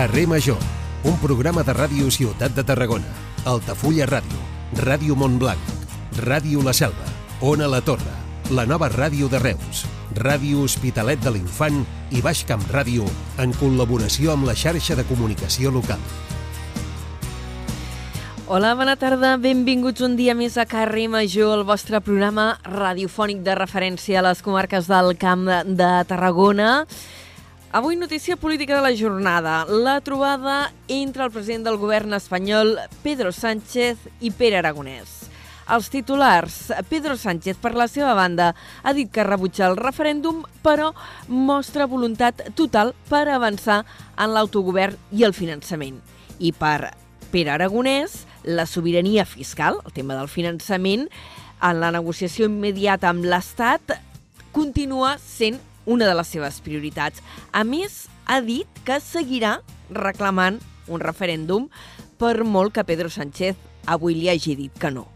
Carrer Major, un programa de ràdio Ciutat de Tarragona, Altafulla Ràdio, Ràdio Montblanc, Ràdio La Selva, Ona La Torre, la nova ràdio de Reus, Ràdio Hospitalet de l'Infant i Baix Camp Ràdio en col·laboració amb la xarxa de comunicació local. Hola, bona tarda. Benvinguts un dia més a Carrer Major, el vostre programa radiofònic de referència a les comarques del Camp de Tarragona. Avui notícia política de la jornada. La trobada entre el president del govern espanyol, Pedro Sánchez, i Pere Aragonès. Els titulars. Pedro Sánchez, per la seva banda, ha dit que rebutja el referèndum, però mostra voluntat total per avançar en l'autogovern i el finançament. I per Pere Aragonès, la sobirania fiscal, el tema del finançament, en la negociació immediata amb l'Estat, continua sent una de les seves prioritats. A més, ha dit que seguirà reclamant un referèndum per molt que Pedro Sánchez avui li hagi dit que no.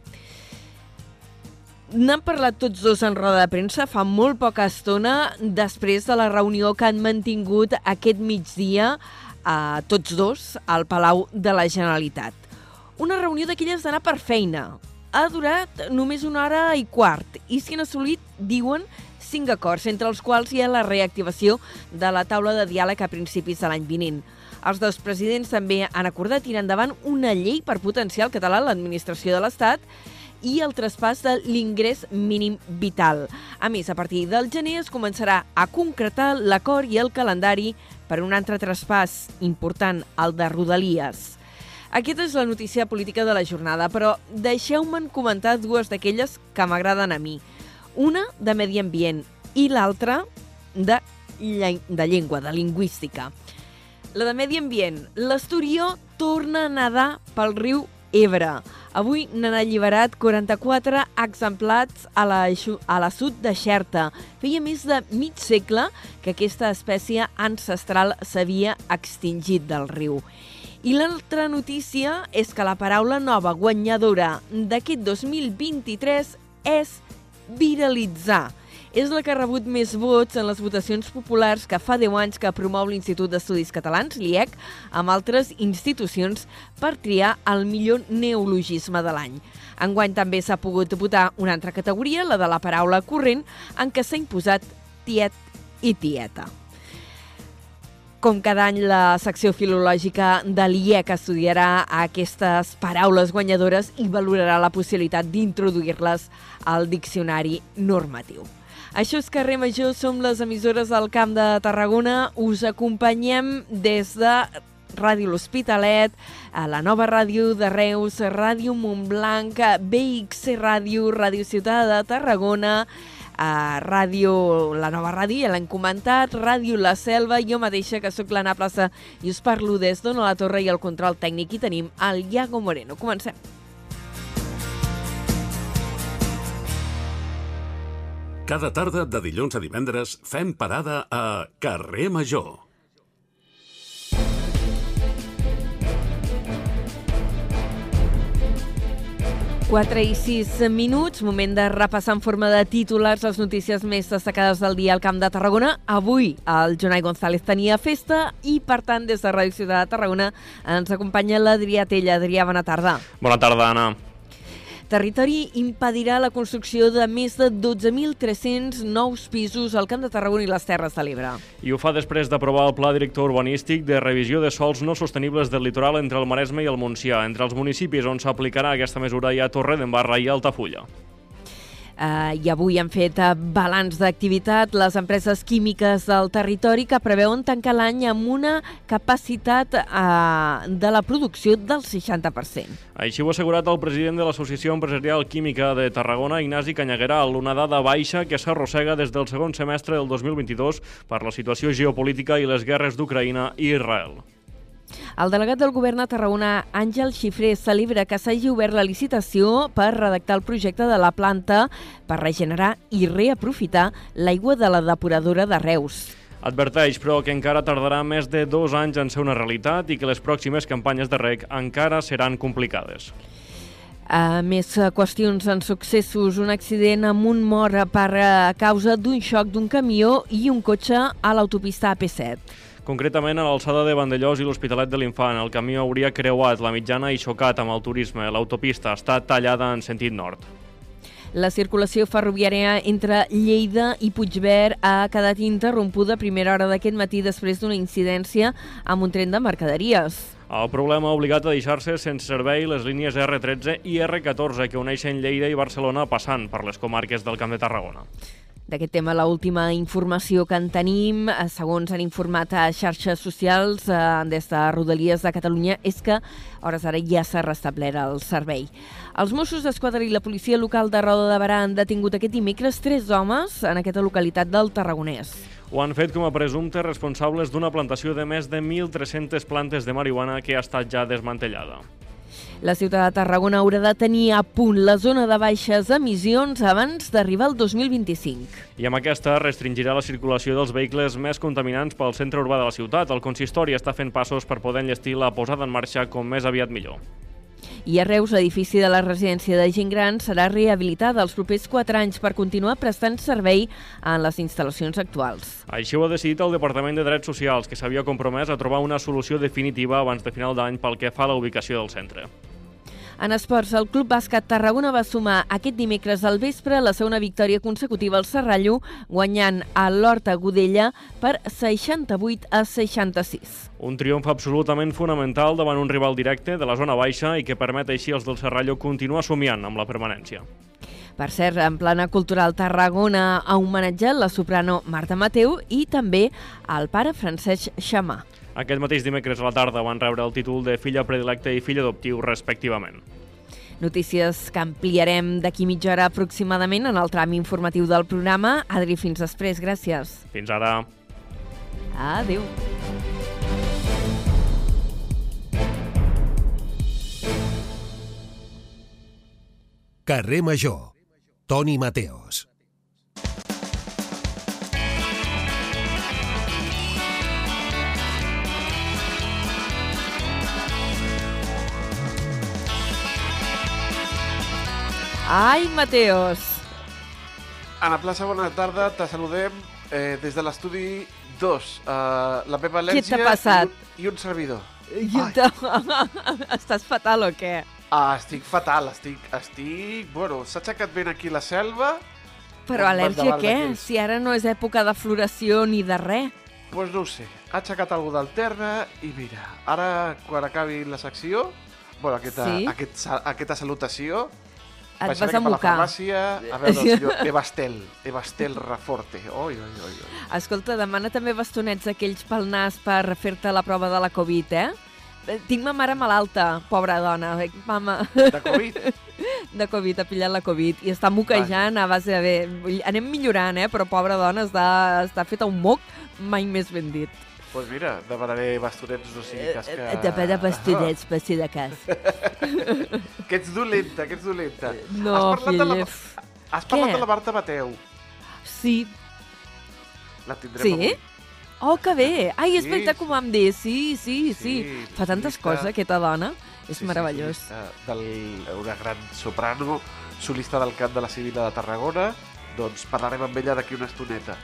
N'han parlat tots dos en roda de premsa fa molt poca estona després de la reunió que han mantingut aquest migdia a tots dos al Palau de la Generalitat. Una reunió d'aquelles d'anar per feina. Ha durat només una hora i quart i s'hi han assolit, diuen, cinc acords, entre els quals hi ha la reactivació de la taula de diàleg a principis de l'any vinent. Els dos presidents també han acordat tirar endavant una llei per potenciar el català a l'administració de l'Estat i el traspàs de l'ingrés mínim vital. A més, a partir del gener es començarà a concretar l'acord i el calendari per un altre traspàs important, el de Rodalies. Aquesta és la notícia política de la jornada, però deixeu-me'n comentar dues d'aquelles que m'agraden a mi. Una de medi ambient i l'altra de, de llengua, de lingüística. La de medi ambient. L'Esturió torna a nedar pel riu Ebre. Avui n'han alliberat 44 exemplats a la, a la sud de Xerta. Feia més de mig segle que aquesta espècie ancestral s'havia extingit del riu. I l'altra notícia és que la paraula nova guanyadora d'aquest 2023 és viralitzar és la que ha rebut més vots en les votacions populars que fa 10 anys que promou l'Institut d'Estudis Catalans, l'IEC, amb altres institucions per triar el millor neologisme de l'any. Enguany també s'ha pogut votar una altra categoria, la de la paraula corrent, en què s'ha imposat tiet i tieta. Com cada any, la secció filològica de l'IEC estudiarà aquestes paraules guanyadores i valorarà la possibilitat d'introduir-les al diccionari normatiu. Això és Carrer Major, som les emissores del Camp de Tarragona. Us acompanyem des de Ràdio L'Hospitalet, a la nova ràdio de Reus, Ràdio Montblanc, BXC Ràdio, Ràdio Ciutat de Tarragona, a Ràdio, la nova ràdio, ja l'hem comentat, Ràdio La Selva, jo mateixa, que sóc l'Anna Plaça, i us parlo des d'Ona la Torre i el control tècnic, i tenim el Iago Moreno. Comencem. Cada tarda de dilluns a divendres fem parada a Carrer Major. Quatre i sis minuts, moment de repassar en forma de titulars les notícies més destacades del dia al Camp de Tarragona. Avui el Jonai González tenia festa i, per tant, des de Ràdio Ciutat de Tarragona ens acompanya l'Adrià Tella. Adrià, bona tarda. Bona tarda, Anna. Territori impedirà la construcció de més de 12.300 nous pisos al Camp de Tarragona i les Terres de l'Ebre. I ho fa després d'aprovar el Pla Director Urbanístic de revisió de sols no sostenibles del litoral entre el Maresme i el Montsià. Entre els municipis on s'aplicarà aquesta mesura hi ha Torre d'Embarra i Altafulla. Uh, I avui han fet uh, balanç d'activitat les empreses químiques del territori que preveuen tancar l'any amb una capacitat uh, de la producció del 60%. Així ho ha assegurat el president de l'Associació Empresarial Química de Tarragona, Ignasi Canyagueral, una dada baixa que s'arrossega des del segon semestre del 2022 per la situació geopolítica i les guerres d'Ucraïna i Israel. El delegat del govern a Tarragona, Àngel Xifré, celebra que s'hagi obert la licitació per redactar el projecte de la planta per regenerar i reaprofitar l'aigua de la depuradora de Reus. Adverteix, però, que encara tardarà més de dos anys en ser una realitat i que les pròximes campanyes de rec encara seran complicades. Uh, més uh, qüestions en successos. Un accident amb un mort per uh, causa d'un xoc d'un camió i un cotxe a l'autopista AP7. Concretament, a l'alçada de Vandellós i l'Hospitalet de l'Infant, el camió hauria creuat la mitjana i xocat amb el turisme. L'autopista està tallada en sentit nord. La circulació ferroviària entre Lleida i Puigverd ha quedat interrompuda a primera hora d'aquest matí després d'una incidència amb un tren de mercaderies. El problema ha obligat a deixar-se sense servei les línies R13 i R14 que uneixen Lleida i Barcelona passant per les comarques del Camp de Tarragona. D'aquest tema, l última informació que en tenim, eh, segons han informat a xarxes socials eh, des de Rodalies de Catalunya, és que hores ara ja s'ha restablert el servei. Els Mossos d'Esquadra i la policia local de Roda de Barà han detingut aquest dimecres tres homes en aquesta localitat del Tarragonès. Ho han fet com a presumptes responsables d'una plantació de més de 1.300 plantes de marihuana que ha estat ja desmantellada. La ciutat de Tarragona haurà de tenir a punt la zona de baixes emissions abans d'arribar al 2025. I amb aquesta restringirà la circulació dels vehicles més contaminants pel centre urbà de la ciutat. El consistori està fent passos per poder enllestir la posada en marxa com més aviat millor. I a Reus, l'edifici de la residència de gent gran serà rehabilitada els propers 4 anys per continuar prestant servei en les instal·lacions actuals. Així ho ha decidit el Departament de Drets Socials, que s'havia compromès a trobar una solució definitiva abans de final d'any pel que fa a la ubicació del centre. En esports, el Club Bàsquet Tarragona va sumar aquest dimecres al vespre la segona victòria consecutiva al Serrallo, guanyant a l'Horta Godella per 68 a 66. Un triomf absolutament fonamental davant un rival directe de la zona baixa i que permet així als del Serrallo continuar somiant amb la permanència. Per cert, en plana cultural Tarragona ha homenatjat la soprano Marta Mateu i també el pare Francesc Xamà. Aquest mateix dimecres a la tarda van rebre el títol de filla predilecta i fill adoptiu, respectivament. Notícies que ampliarem d'aquí mitja hora aproximadament en el tram informatiu del programa. Adri, fins després. Gràcies. Fins ara. Adéu. Carrer Major. Toni Mateos. Ai, Mateos. Ana Plaça, bona tarda. Te saludem eh, des de l'estudi 2. Uh, la meva al·lèrgia t'ha passat? I, un, i un servidor. Estàs fatal o què? Ah, estic fatal, estic... estic... Bueno, s'ha aixecat ben aquí la selva. Però Un al·lèrgia què? Si ara no és època de floració ni de res. Doncs pues no ho sé. Ha aixecat algú del terra i mira, ara quan acabi la secció, bueno, aquesta, Sí? aquest, aquesta salutació, Et vas cap a la farmàcia a veure el senyor Ebastel, Ebastel Raforte. Oi, oi, oi, oi. Escolta, demana també bastonets aquells pel nas per fer-te la prova de la Covid, eh? Eh, Tinc ma mare malalta, pobra dona. Eh, Mama, De Covid? de Covid, ha pillat la Covid i està moquejant a base de... Bé, anem millorant, eh? Però pobra dona està, està feta un moc mai més ben dit. Doncs pues mira, demanaré bastonets, no sigui cas que... Eh, De, de bastonets, per si de cas. Que ets dolenta, que ets dolenta. No, Has parlat de la, has parlat Què? de la Marta Mateu. Sí. La tindrem Sí? avui. Oh, que bé! Ai, és Sí, veritat que ho vam dir. Sí, sí, sí. Sí, Fa tantes solista. coses, aquesta dona. És Sí, meravellós. Sí, del, una gran soprano, solista del cant de la Civila de Tarragona. Doncs parlarem amb ella d'aquí una estoneta.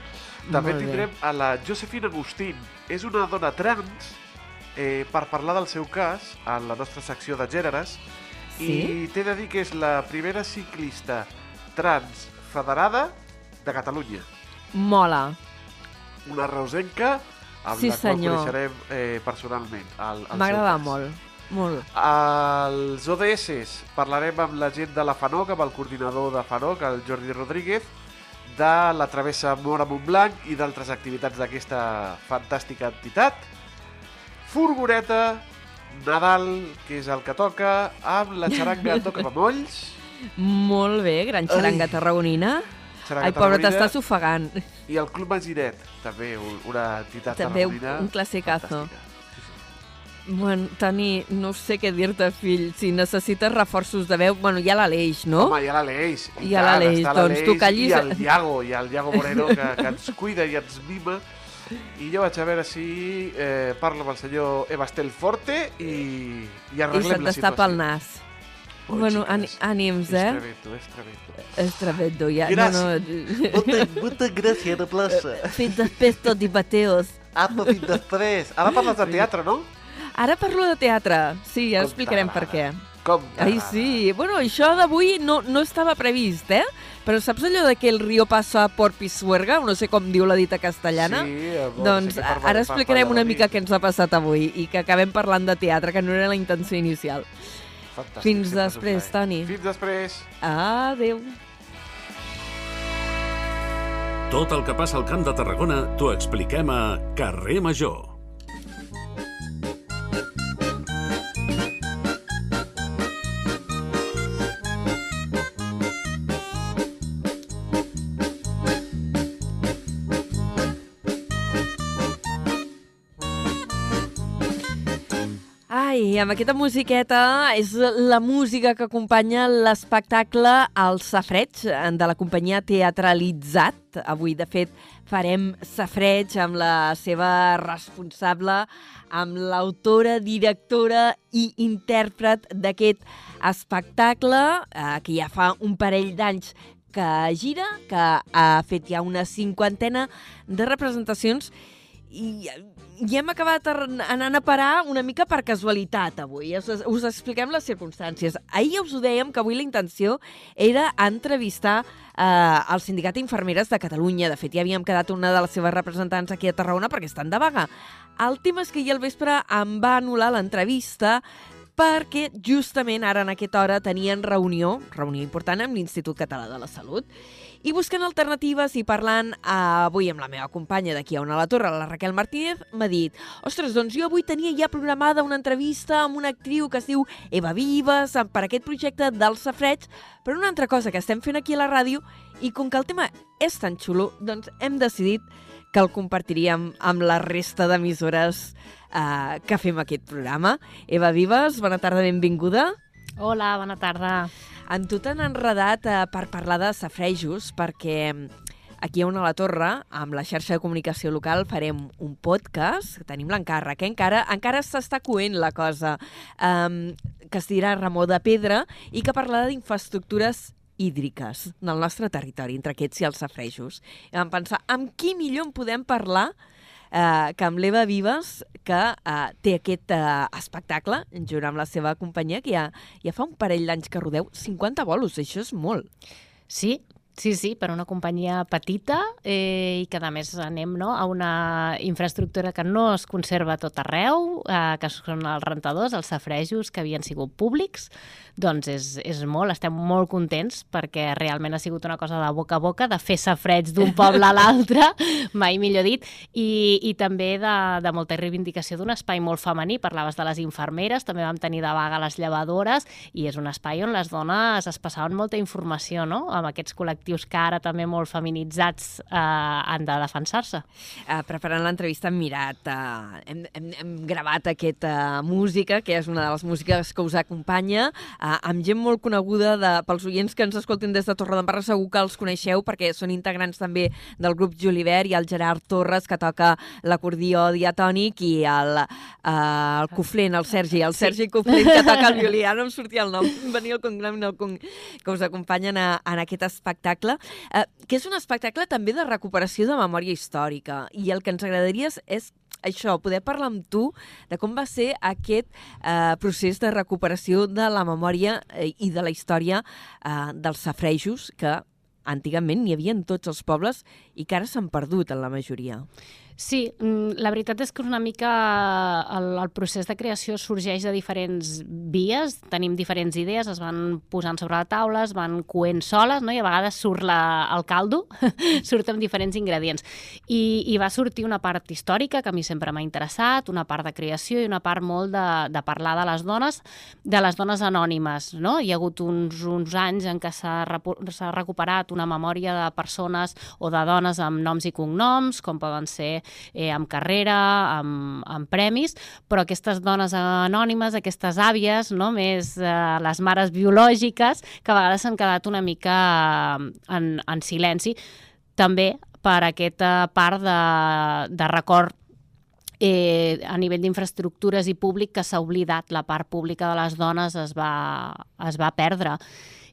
També Molt bé. tindrem a la Josephine Agustín. És una dona trans eh, per parlar del seu cas en la nostra secció de gèneres. Sí? I t'he de dir que és la primera ciclista trans federada de Catalunya. Mola. Una reusenca amb Sí, la qual senyor. coneixerem eh, personalment. M'agrada molt. Molt. Als ODS parlarem amb la gent de la FANOC, amb el coordinador de FANOC, el Jordi Rodríguez, de la travessa Mora Montblanc i d'altres activitats d'aquesta fantàstica entitat. Furgoneta, Nadal, que és el que toca, amb la xaranga Toca Mamolls, Molt bé, gran xaranga Ai. tarragonina. xaranga Ai, pobra, tarragonina, t'estàs ofegant. i el Club Maginet, també un- una entitat També un- tarragonina un classicazo. fantàstica. Bueno, Toni, no sé què dir-te, fill. Si necessites reforços de veu... Bueno, hi ha l'Aleix, no? Home, hi ha l'Aleix. i Hi ha l'Aleix, doncs tu callis- I el Iago, i el Iago Moreno, que, que ens cuida i ens mima. I jo vaig a veure si eh, parlo amb el senyor Ebastel Forte i, i I arreglem se la situació. el nas. Oi, bueno, xiques, ànims, És eh? tremendo, és tremendo. És tremendo, ja. Gràcies. No, no. Molta, molta gràcia de plaça. Fins després, tot i Mateos. Ah, però fins després. Ara parles de teatre, no? Ara parlo de teatre. Sí, Com explicarem per què. Com? Ai, sí. Bueno, això d'avui no, no estava previst, eh? Però saps allò de que el río passa por Pisuerga? No sé com diu la dita castellana. Sí, eh, bon, doncs sí ara explicarem una mica què ens ha passat avui i que acabem parlant de teatre, que no era la intenció inicial. Fantàstic, Fins després. Toni. Fins després. Adéu. Tot el que passa al Camp de Tarragona t'ho expliquem a Carrer Major. Ai, amb aquesta musiqueta és la música que acompanya l'espectacle El Safreig de la companyia Teatralitzat. Avui, de fet, farem Safreig amb la seva responsable, amb l'autora, directora i intèrpret d'aquest espectacle, eh, que ja fa un parell d'anys que gira, que ha fet ja una cinquantena de representacions i, i hem acabat anant a parar una mica per casualitat avui. Us, us expliquem les circumstàncies. Ahir us ho dèiem que avui la intenció era entrevistar eh, el Sindicat d'Infermeres de Catalunya. De fet, ja havíem quedat una de les seves representants aquí a Tarragona perquè estan de vaga. El tema és que ahir al vespre em va anul·lar l'entrevista perquè justament ara en aquesta hora tenien reunió, reunió important amb l'Institut Català de la Salut, i buscant alternatives i parlant eh, avui amb la meva companya d'aquí a una a la torre, la Raquel Martínez, m'ha dit ostres, doncs jo avui tenia ja programada una entrevista amb una actriu que es diu Eva Vives per aquest projecte del Safreig, però una altra cosa que estem fent aquí a la ràdio i com que el tema és tan xulo, doncs hem decidit que el compartiríem amb la resta d'emissores eh, que fem aquest programa. Eva Vives, bona tarda, benvinguda. Hola, bona tarda. En tu t'han enredat eh, per parlar de safrejos perquè aquí a una a la torre, amb la xarxa de comunicació local, farem un podcast, tenim l'encàrrec, eh? encara, encara s'està coent la cosa, um, que es dirà Ramó de Pedra i que parlarà d'infraestructures hídriques del nostre territori, entre aquests i els safrejos. I vam pensar, amb qui millor en podem parlar eh, que amb l'Eva Vives, que eh, té aquest eh, espectacle, junt amb la seva companyia, que ja, ja fa un parell d'anys que rodeu 50 bolos, això és molt. Sí, sí, sí, per una companyia petita eh, i que a més anem no, a una infraestructura que no es conserva tot arreu, eh, que són els rentadors, els safrejos que havien sigut públics, doncs és, és molt, estem molt contents perquè realment ha sigut una cosa de boca a boca, de fer safreig d'un poble a l'altre, mai millor dit, i, i també de, de molta reivindicació d'un espai molt femení, parlaves de les infermeres, també vam tenir de vaga les llevadores, i és un espai on les dones es passaven molta informació, no?, amb aquests col·lectius que ara també molt feminitzats eh, han de defensar-se. Uh, preparant l'entrevista hem mirat, uh, hem, hem, hem gravat aquesta música, que és una de les músiques que us acompanya, uh, amb gent molt coneguda, de, pels oients que ens escoltin des de Torredembarra segur que els coneixeu perquè són integrants també del grup Julivert i el Gerard Torres, que toca l'acordió diatònic, i el, uh, el Coflent, el Sergi, el Sí. Sergi Coflent, que toca el violí. Ara no em sortia el nom, venia el cognom no, com, que us acompanyen a, en aquest espectacle, eh, que és un espectacle també de recuperació de memòria històrica. I el que ens agradaria és això, poder parlar amb tu de com va ser aquest eh, procés de recuperació de la memòria eh, i de la història eh, dels safrejos, que antigament n'hi havia en tots els pobles i que ara s'han perdut en la majoria. Sí, mm, la veritat és que una mica el, el procés de creació sorgeix de diferents vies, tenim diferents idees, es van posant sobre la taula, es van coent soles, no? i a vegades surt la, el caldo, surt amb diferents ingredients. I, I va sortir una part històrica, que a mi sempre m'ha interessat, una part de creació i una part molt de, de parlar de les dones, de les dones anònimes. No? Hi ha hagut uns, uns anys en què s'ha recuperat una memòria de persones o de dones amb noms i cognoms, com poden ser eh, amb carrera, amb, amb premis, però aquestes dones anònimes, aquestes àvies, no? més eh, les mares biològiques, que a vegades s'han quedat una mica eh, en, en silenci, també per aquesta part de, de record eh, a nivell d'infraestructures i públic que s'ha oblidat, la part pública de les dones es va, es va perdre.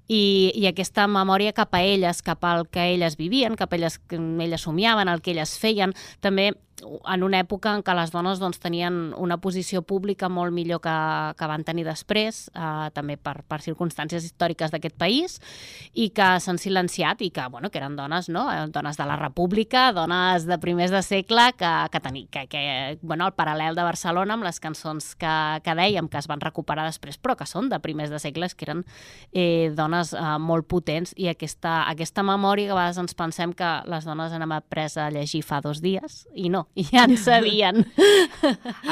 I, i aquesta memòria cap a elles, cap al que elles vivien, cap a elles que elles somiaven, el que elles feien, també en una època en què les dones doncs, tenien una posició pública molt millor que, que van tenir després, eh, també per, per circumstàncies històriques d'aquest país, i que s'han silenciat i que, bueno, que eren dones, no? Eh, dones de la República, dones de primers de segle, que, que, teni, que, que bueno, el paral·lel de Barcelona amb les cançons que, que dèiem, que es van recuperar després, però que són de primers de segles, que eren eh, dones eh, molt potents, i aquesta, aquesta memòria que a vegades ens pensem que les dones hem après a llegir fa dos dies, i no, ja en sabien.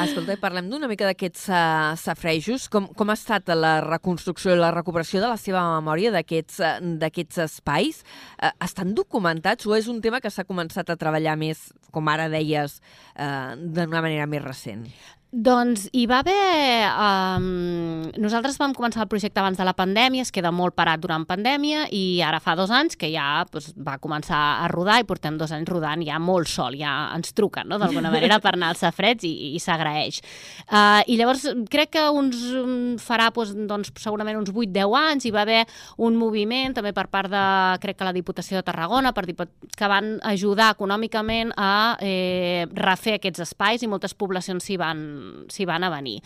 Escolta, parlem d'una mica d'aquests uh, safrejos. Com, com ha estat la reconstrucció i la recuperació de la seva memòria d'aquests uh, d'aquests espais? Uh, estan documentats o és un tema que s'ha començat a treballar més, com ara deies, uh, d'una manera més recent? Doncs hi va haver... Um, nosaltres vam començar el projecte abans de la pandèmia, es queda molt parat durant pandèmia i ara fa dos anys que ja pues, va començar a rodar i portem dos anys rodant ja molt sol, ja ens truquen no? d'alguna manera per anar als safrets i, i s'agraeix. Uh, I llavors crec que uns farà pues, doncs, segurament uns 8-10 anys hi va haver un moviment també per part de, crec que la Diputació de Tarragona, per, que van ajudar econòmicament a eh, refer aquests espais i moltes poblacions s'hi van s'hi van a venir.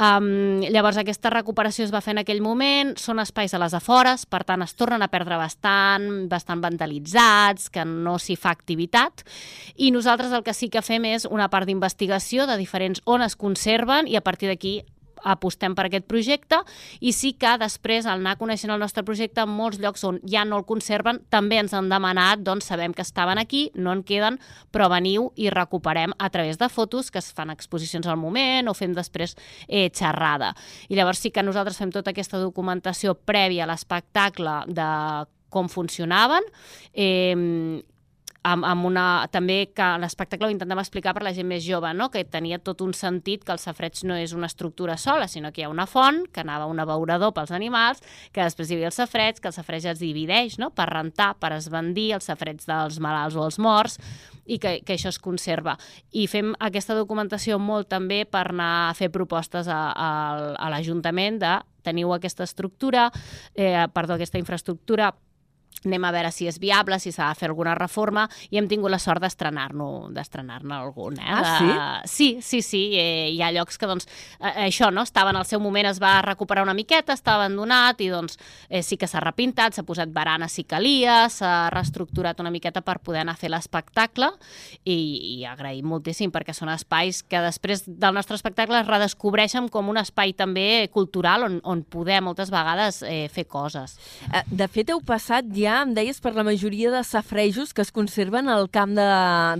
Um, llavors, aquesta recuperació es va fer en aquell moment, són espais a les afores, per tant, es tornen a perdre bastant, bastant vandalitzats, que no s'hi fa activitat, i nosaltres el que sí que fem és una part d'investigació de diferents on es conserven i a partir d'aquí apostem per aquest projecte i sí que després, al anar coneixent el nostre projecte, en molts llocs on ja no el conserven, també ens han demanat, doncs sabem que estaven aquí, no en queden, però veniu i recuperem a través de fotos que es fan exposicions al moment o fem després eh, xerrada. I llavors sí que nosaltres fem tota aquesta documentació prèvia a l'espectacle de com funcionaven, eh, amb, amb una, també que l'espectacle ho intentem explicar per la gent més jove, no? que tenia tot un sentit que el safreig no és una estructura sola, sinó que hi ha una font, que anava un abeurador pels animals, que després hi havia el safreig, que el safreig es divideix no? per rentar, per esbandir els safreig dels malalts o els morts, i que, que això es conserva. I fem aquesta documentació molt també per anar a fer propostes a, a, a l'Ajuntament de teniu aquesta estructura, eh, perdó, aquesta infraestructura, anem a veure si és viable, si s'ha de fer alguna reforma, i hem tingut la sort d'estrenar-ne d'estrenar-ne algun. Eh? Ah, sí? sí, sí, sí. Eh, hi ha llocs que, doncs, eh, això, no? Estava en el seu moment, es va recuperar una miqueta, està abandonat, i, doncs, eh, sí que s'ha repintat, s'ha posat barana si calia, s'ha reestructurat una miqueta per poder anar a fer l'espectacle, i, i agraïm moltíssim, perquè són espais que després del nostre espectacle es redescobreixen com un espai també cultural on, on poder moltes vegades eh, fer coses. Eh, de fet, heu passat ja, em deies, per la majoria de safrejos que es conserven al camp de,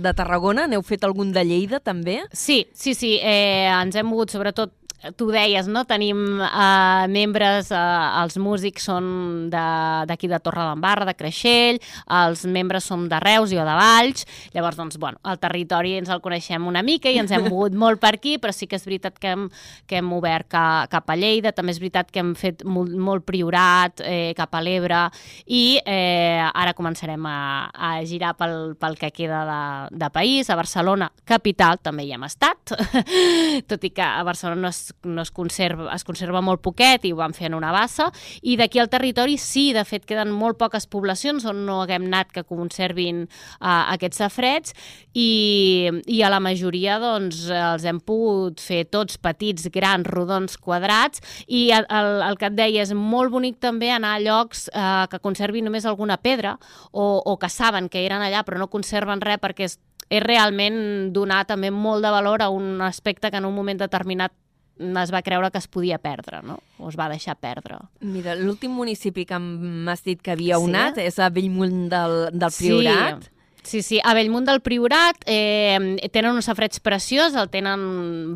de Tarragona. N'heu fet algun de Lleida, també? Sí, sí, sí. Eh, ens hem mogut, sobretot, tu deies, no? Tenim uh, membres, uh, els músics són d'aquí de, de Torre d'Embarra, de Creixell, els membres som de Reus i o de Valls, llavors, doncs, bueno, el territori ens el coneixem una mica i ens hem mogut molt per aquí, però sí que és veritat que hem, que hem obert ca, cap a Lleida, també és veritat que hem fet molt, molt priorat eh, cap a l'Ebre i eh, ara començarem a, a girar pel, pel que queda de, de país, a Barcelona, capital, també hi hem estat, tot i que a Barcelona no és no es conserva, es conserva molt poquet i ho van fer en una bassa, i d'aquí al territori sí, de fet, queden molt poques poblacions on no haguem anat que conservin uh, aquests safrets. I, i a la majoria doncs, els hem pogut fer tots petits, grans, rodons, quadrats, i el, el, que et deia és molt bonic també anar a llocs uh, que conservin només alguna pedra o, o que saben que eren allà però no conserven res perquè és és realment donar també molt de valor a un aspecte que en un moment determinat es va creure que es podia perdre, no? o es va deixar perdre. Mira, l'últim municipi que m'has dit que havia sí? és a Bellmunt del, del Priorat. Sí. Sí, sí, a Bellmunt del Priorat eh, tenen un safreig preciós, el tenen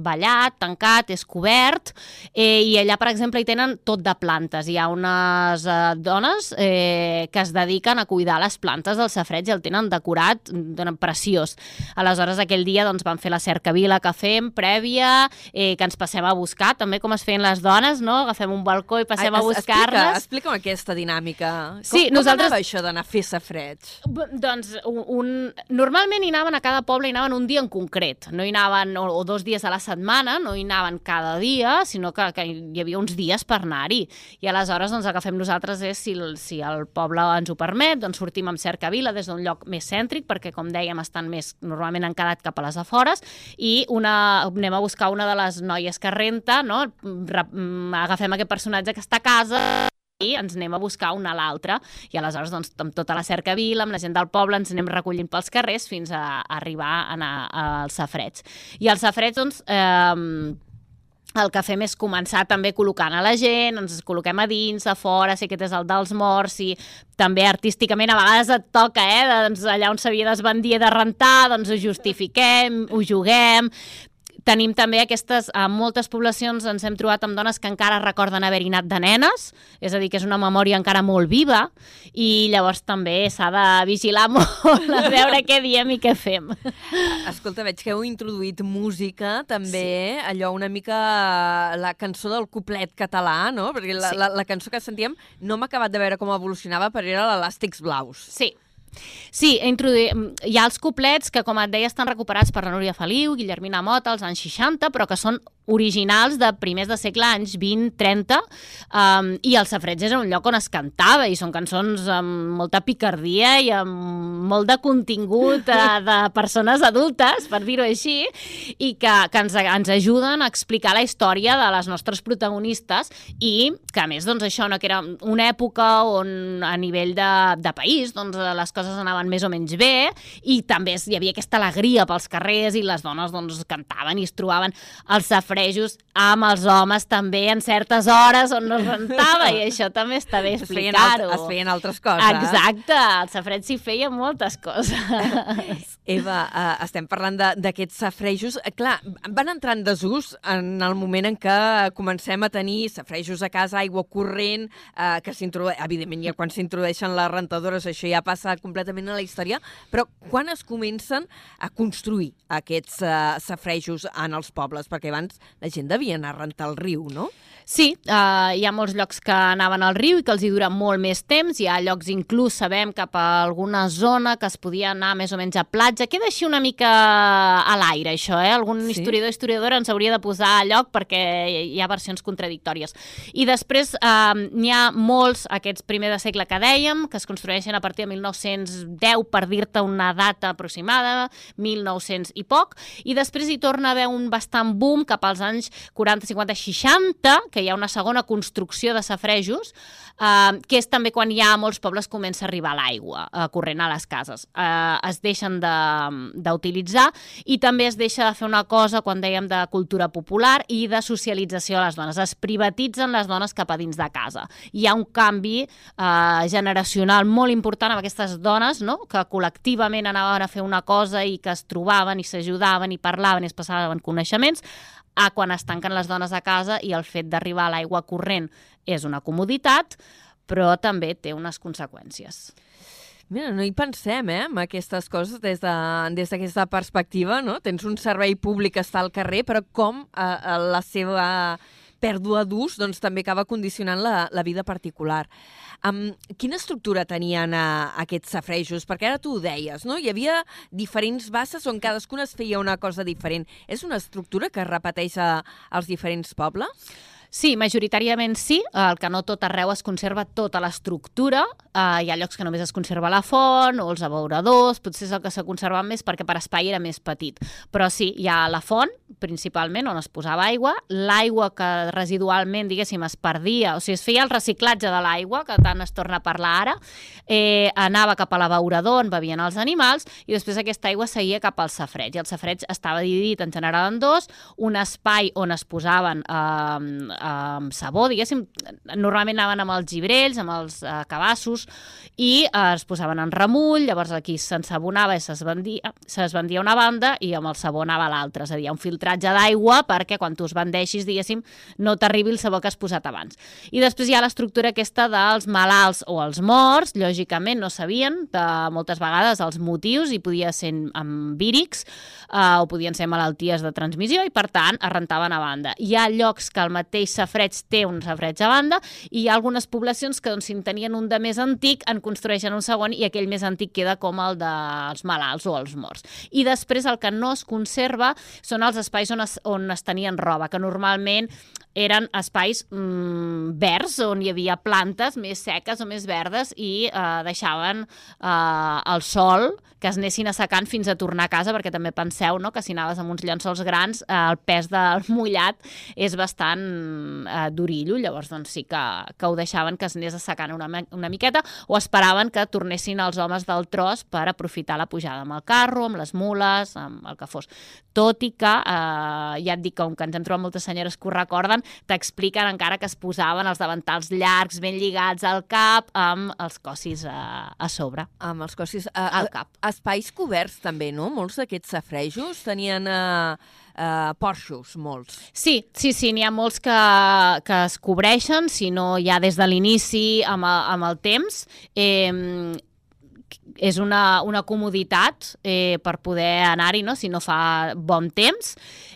ballat, tancat, és cobert, eh, i allà, per exemple, hi tenen tot de plantes. Hi ha unes eh, dones eh, que es dediquen a cuidar les plantes del safreig i el tenen decorat, donen preciós. Aleshores, aquell dia doncs, van fer la cercavila que fem, prèvia, eh, que ens passem a buscar, també com es feien les dones, no? Agafem un balcó i passem Ai, a buscar-les. Explica, explica'm aquesta dinàmica. Sí, com, nosaltres... com anava això d'anar a fer safreig? Doncs un... Normalment hi anaven a cada poble, hi anaven un dia en concret. No hi anaven, o, o dos dies a la setmana, no hi anaven cada dia, sinó que, que hi havia uns dies per anar-hi. I aleshores doncs, el que fem nosaltres és, si, si el poble ens ho permet, doncs sortim amb cercavila des d'un lloc més cèntric, perquè, com dèiem, estan més, normalment han quedat cap a les afores, i una, anem a buscar una de les noies que renta, no? Mm, agafem aquest personatge que està a casa, i ens anem a buscar una a l'altra i aleshores doncs, amb tota la cercavila, amb la gent del poble ens anem recollint pels carrers fins a, a arribar a anar als safrets. I als safrets doncs, eh, el que fem és començar també col·locant a la gent, ens col·loquem a dins, a fora, si aquest és el dels morts, i també artísticament a vegades et toca, eh, doncs allà on s'havia d'esbandir de rentar, doncs ho justifiquem, ho juguem, Tenim també aquestes, a moltes poblacions ens hem trobat amb dones que encara recorden haver-hi anat de nenes, és a dir, que és una memòria encara molt viva, i llavors també s'ha de vigilar molt a veure què diem i què fem. Escolta, veig que heu introduït música, també, sí. allò una mica la cançó del cuplet català, no? Perquè la, Sí. la, la cançó que sentíem no m'ha acabat de veure com evolucionava, però era l'Elàstics Blaus. Sí. Sí, introduït, hi ha els couplets que, com et deia, estan recuperats per la Núria Feliu, Guillermina Mota, als anys 60, però que són originals de primers de segle, anys 20-30, um, i el Safreig era un lloc on es cantava, i són cançons amb molta picardia i amb molt de contingut uh, de persones adultes, per dir-ho així, i que, que ens, ens ajuden a explicar la història de les nostres protagonistes i que, a més, doncs, això, no, que era una època on a nivell de, de país doncs, les coses anaven més o menys bé i també hi havia aquesta alegria pels carrers i les dones doncs, cantaven i es trobaven els safrejos amb els homes també en certes hores on no es rentava i això també està bé explicar-ho. es feien altres coses. Exacte, el safreig s'hi feia moltes coses. Eva, uh, estem parlant d'aquests safrejos. Eh, Clar, van entrar en desús en el moment en què comencem a tenir safrejos a casa, aigua corrent, uh, que s'introdueix... Evidentment, ja quan s'introdueixen les rentadores això ja passa completament a la història, però quan es comencen a construir aquests uh, safrejos en els pobles? Perquè abans la gent devia anar a rentar al riu, no? Sí, uh, hi ha molts llocs que anaven al riu i que els hi dura molt més temps. Hi ha llocs, inclús, sabem, cap a alguna zona que es podia anar més o menys a platja. Queda així una mica a l'aire, això, eh? Algun Sí. historiador o historiadora ens hauria de posar a lloc perquè hi ha versions contradictòries. I després uh, n'hi ha molts, aquests primer de segle que dèiem, que es construeixen a partir de 1910, per dir-te una data aproximada, 1900 i poc, i després hi torna a haver un bastant boom cap als anys 40, 50, 60, que hi ha una segona construcció de safrejos, eh, que és també quan ja a molts pobles comença a arribar l'aigua eh, corrent a les cases. Eh, es deixen de- d'utilitzar i també es deixa de fer una cosa, quan dèiem de cultura popular i de socialització a les dones. Es privatitzen les dones cap a dins de casa. Hi ha un canvi eh, generacional molt important amb aquestes dones no? que col·lectivament anaven a fer una cosa i que es trobaven i s'ajudaven i parlaven i es passaven coneixements a quan es tanquen les dones a casa i el fet d'arribar a l'aigua corrent és una comoditat, però també té unes conseqüències. Mira, no hi pensem, eh, amb aquestes coses des de- des d'aquesta de, perspectiva, no? Tens un servei públic que està al carrer, però com eh, eh, la seva pèrdua d'ús doncs, també acaba condicionant la, la vida particular. Um, quina estructura tenien uh, aquests safrejos? Perquè ara tu ho deies, no? Hi havia diferents basses on cadascuna es feia una cosa diferent. És una estructura que es repeteix a, als diferents pobles? Sí, majoritàriament sí, el que no tot arreu es conserva tota l'estructura, eh, hi ha llocs que només es conserva la font o els abeuradors, potser és el que s'ha conservat més perquè per espai era més petit. Però sí, hi ha la font, principalment, on es posava aigua, l'aigua que residualment, diguéssim, es perdia, o sigui, es feia el reciclatge de l'aigua, que tant es torna a parlar ara, eh, anava cap a l'abeurador on bevien els animals i després aquesta aigua seguia cap al safreig. I el safreig estava dividit en general en dos, un espai on es posaven eh, amb sabó, diguéssim, normalment anaven amb els gibrells, amb els eh, cabassos, i eh, es posaven en remull, llavors aquí s'ensabonava i s'esbandia una banda i amb el sabó anava l'altra, és a dir, un filtratge d'aigua perquè quan tu es bandeixis, diguéssim, no t'arribi el sabó que has posat abans. I després hi ha l'estructura aquesta dels malalts o els morts, lògicament no sabien de, moltes vegades els motius i podia ser amb vírics eh, o podien ser malalties de transmissió i per tant es rentaven a banda. Hi ha llocs que el mateix safreig té un safreig a banda i hi ha algunes poblacions que doncs, si en tenien un de més antic en construeixen un segon i aquell més antic queda com el dels malalts o els morts. I després el que no es conserva són els espais on es, on es tenien roba, que normalment eren espais mm, verds on hi havia plantes més seques o més verdes i eh, deixaven eh, el sol que es anessin assecant fins a tornar a casa, perquè també penseu no, que si anaves amb uns llençols grans eh, el pes del mullat és bastant eh, durillo, llavors doncs sí que, que ho deixaven que es anés assecant una, una miqueta o esperaven que tornessin els homes del tros per aprofitar la pujada amb el carro, amb les mules, amb el que fos. Tot i que, eh, ja et dic, com que ens hem trobat moltes senyores que ho recorden, t'expliquen encara que es posaven els davantals llargs, ben lligats al cap, amb els cossis a, a sobre. Amb els cossis a, Al cap. Espais coberts també, no? Molts d'aquests safrejos tenien eh, eh, porxos, molts. Sí, sí, sí, n'hi ha molts que, que es cobreixen, si no ja des de l'inici amb, el- amb el temps. Eh, és una, una comoditat eh, per poder anar-hi, no? si no fa bon temps.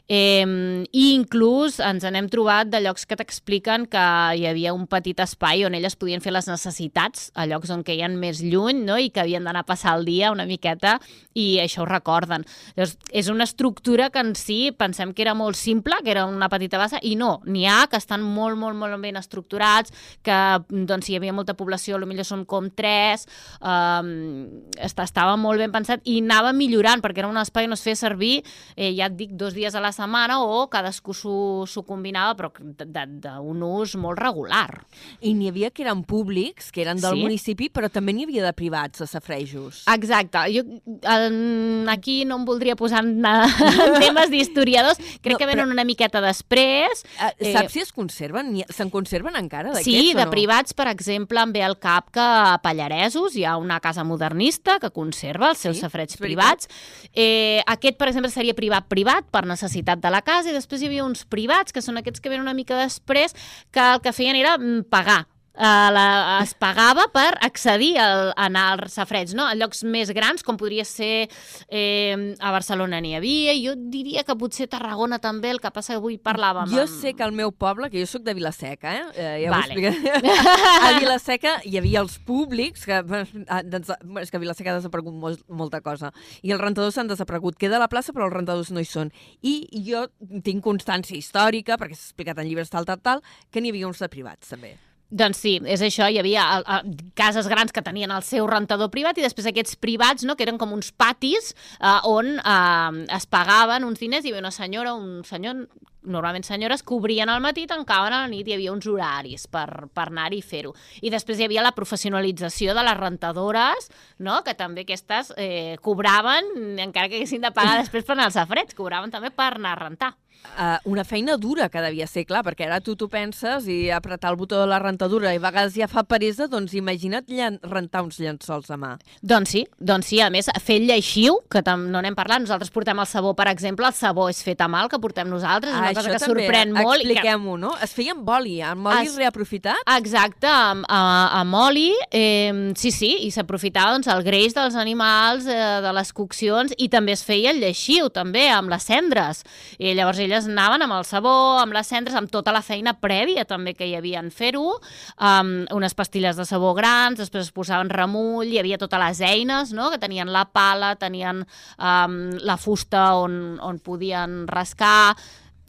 Eh, I inclús ens n'hem trobat de llocs que t'expliquen que hi havia un petit espai on elles podien fer les necessitats, a llocs on queien més lluny no? i que havien d'anar a passar el dia una miqueta i això ho recorden. Llavors, és una estructura que en si pensem que era molt simple, que era una petita bassa, i no, n'hi ha que estan molt, molt, molt ben estructurats, que doncs, hi havia molta població, potser són com tres, està, estava molt ben pensat i anava millorant, perquè era un espai on es feia servir, eh, ja et dic, dos dies a la setmana o cadascú s'ho combinava, però d'un ús molt regular. I n'hi havia que eren públics, que eren del Sí. municipi, però també n'hi havia de privats, de safrejos. Exacte. Jo eh, aquí no em voldria posar en, en temes d'historiadors. Crec No, que venen però- una miqueta després. Eh, Saps si es conserven? Se'n conserven encara d'aquests Sí, de no? privats, per exemple, em ve al cap que a Pallaresos hi ha una casa modernista que conserva els seus Sí, veritat. privats. Eh, aquest, per exemple, seria privat-privat per necessitat de la casa i després hi havia uns privats, que són aquests que venen una mica després, que el que feien era mm, pagar Uh, la, es pagava per accedir al, a anar als safrets, no? a llocs més grans, com podria ser eh, a Barcelona n'hi havia, jo diria que potser Tarragona també, el que passa que avui parlàvem... Jo amb- sé que al meu poble, que jo sóc de Vilaseca, eh? eh ja Vale. a Vilaseca hi havia els públics, que, ah, doncs, és que a Vilaseca ha desaparegut molt, molta cosa, i els rentadors s'han desaparegut. Queda la plaça, però els rentadors no hi són. I jo tinc constància històrica, perquè s'ha explicat en llibres tal, tal, tal, que n'hi havia uns de privats, també. Doncs sí, és això, hi havia a, a, cases grans que tenien el seu rentador privat i després aquests privats, no, que eren com uns patis eh, on eh, es pagaven uns diners, hi havia una senyora, un senyor, normalment senyores, que obrien al matí, tancaven a la nit, hi havia uns horaris per, per anar-hi i fer-ho. I després hi havia la professionalització de les rentadores, no, que també aquestes eh, cobraven, encara que haguessin de pagar després per anar als safrets, cobraven també per anar a rentar. Uh, una feina dura que devia ser, clar, perquè ara tu t'ho penses i apretar el botó de la rentadura i a vegades ja fa peresa, doncs imagina't rentar uns llençols a mà. Doncs sí, doncs sí, a més, fer el lleixiu, que tam no n'hem parlat, nosaltres portem el sabó, per exemple, el sabó és fet a mà, el que portem nosaltres, és una cosa que sorprèn molt. i que- Expliquem-ho, no? Es feia amb oli, amb oli Es- reaprofitat? Exacte, amb, a- amb oli, eh, sí, sí, i s'aprofitava doncs, el greix dels animals, eh, de les coccions, i també es feia el lleixiu, també, amb les cendres. I llavors elles anaven amb el sabó, amb les cendres, amb tota la feina prèvia també que hi havia en fer-ho, amb unes pastilles de sabó grans, després es posaven remull, hi havia totes les eines, no?, que tenien la pala, tenien um, la fusta on, on podien rascar,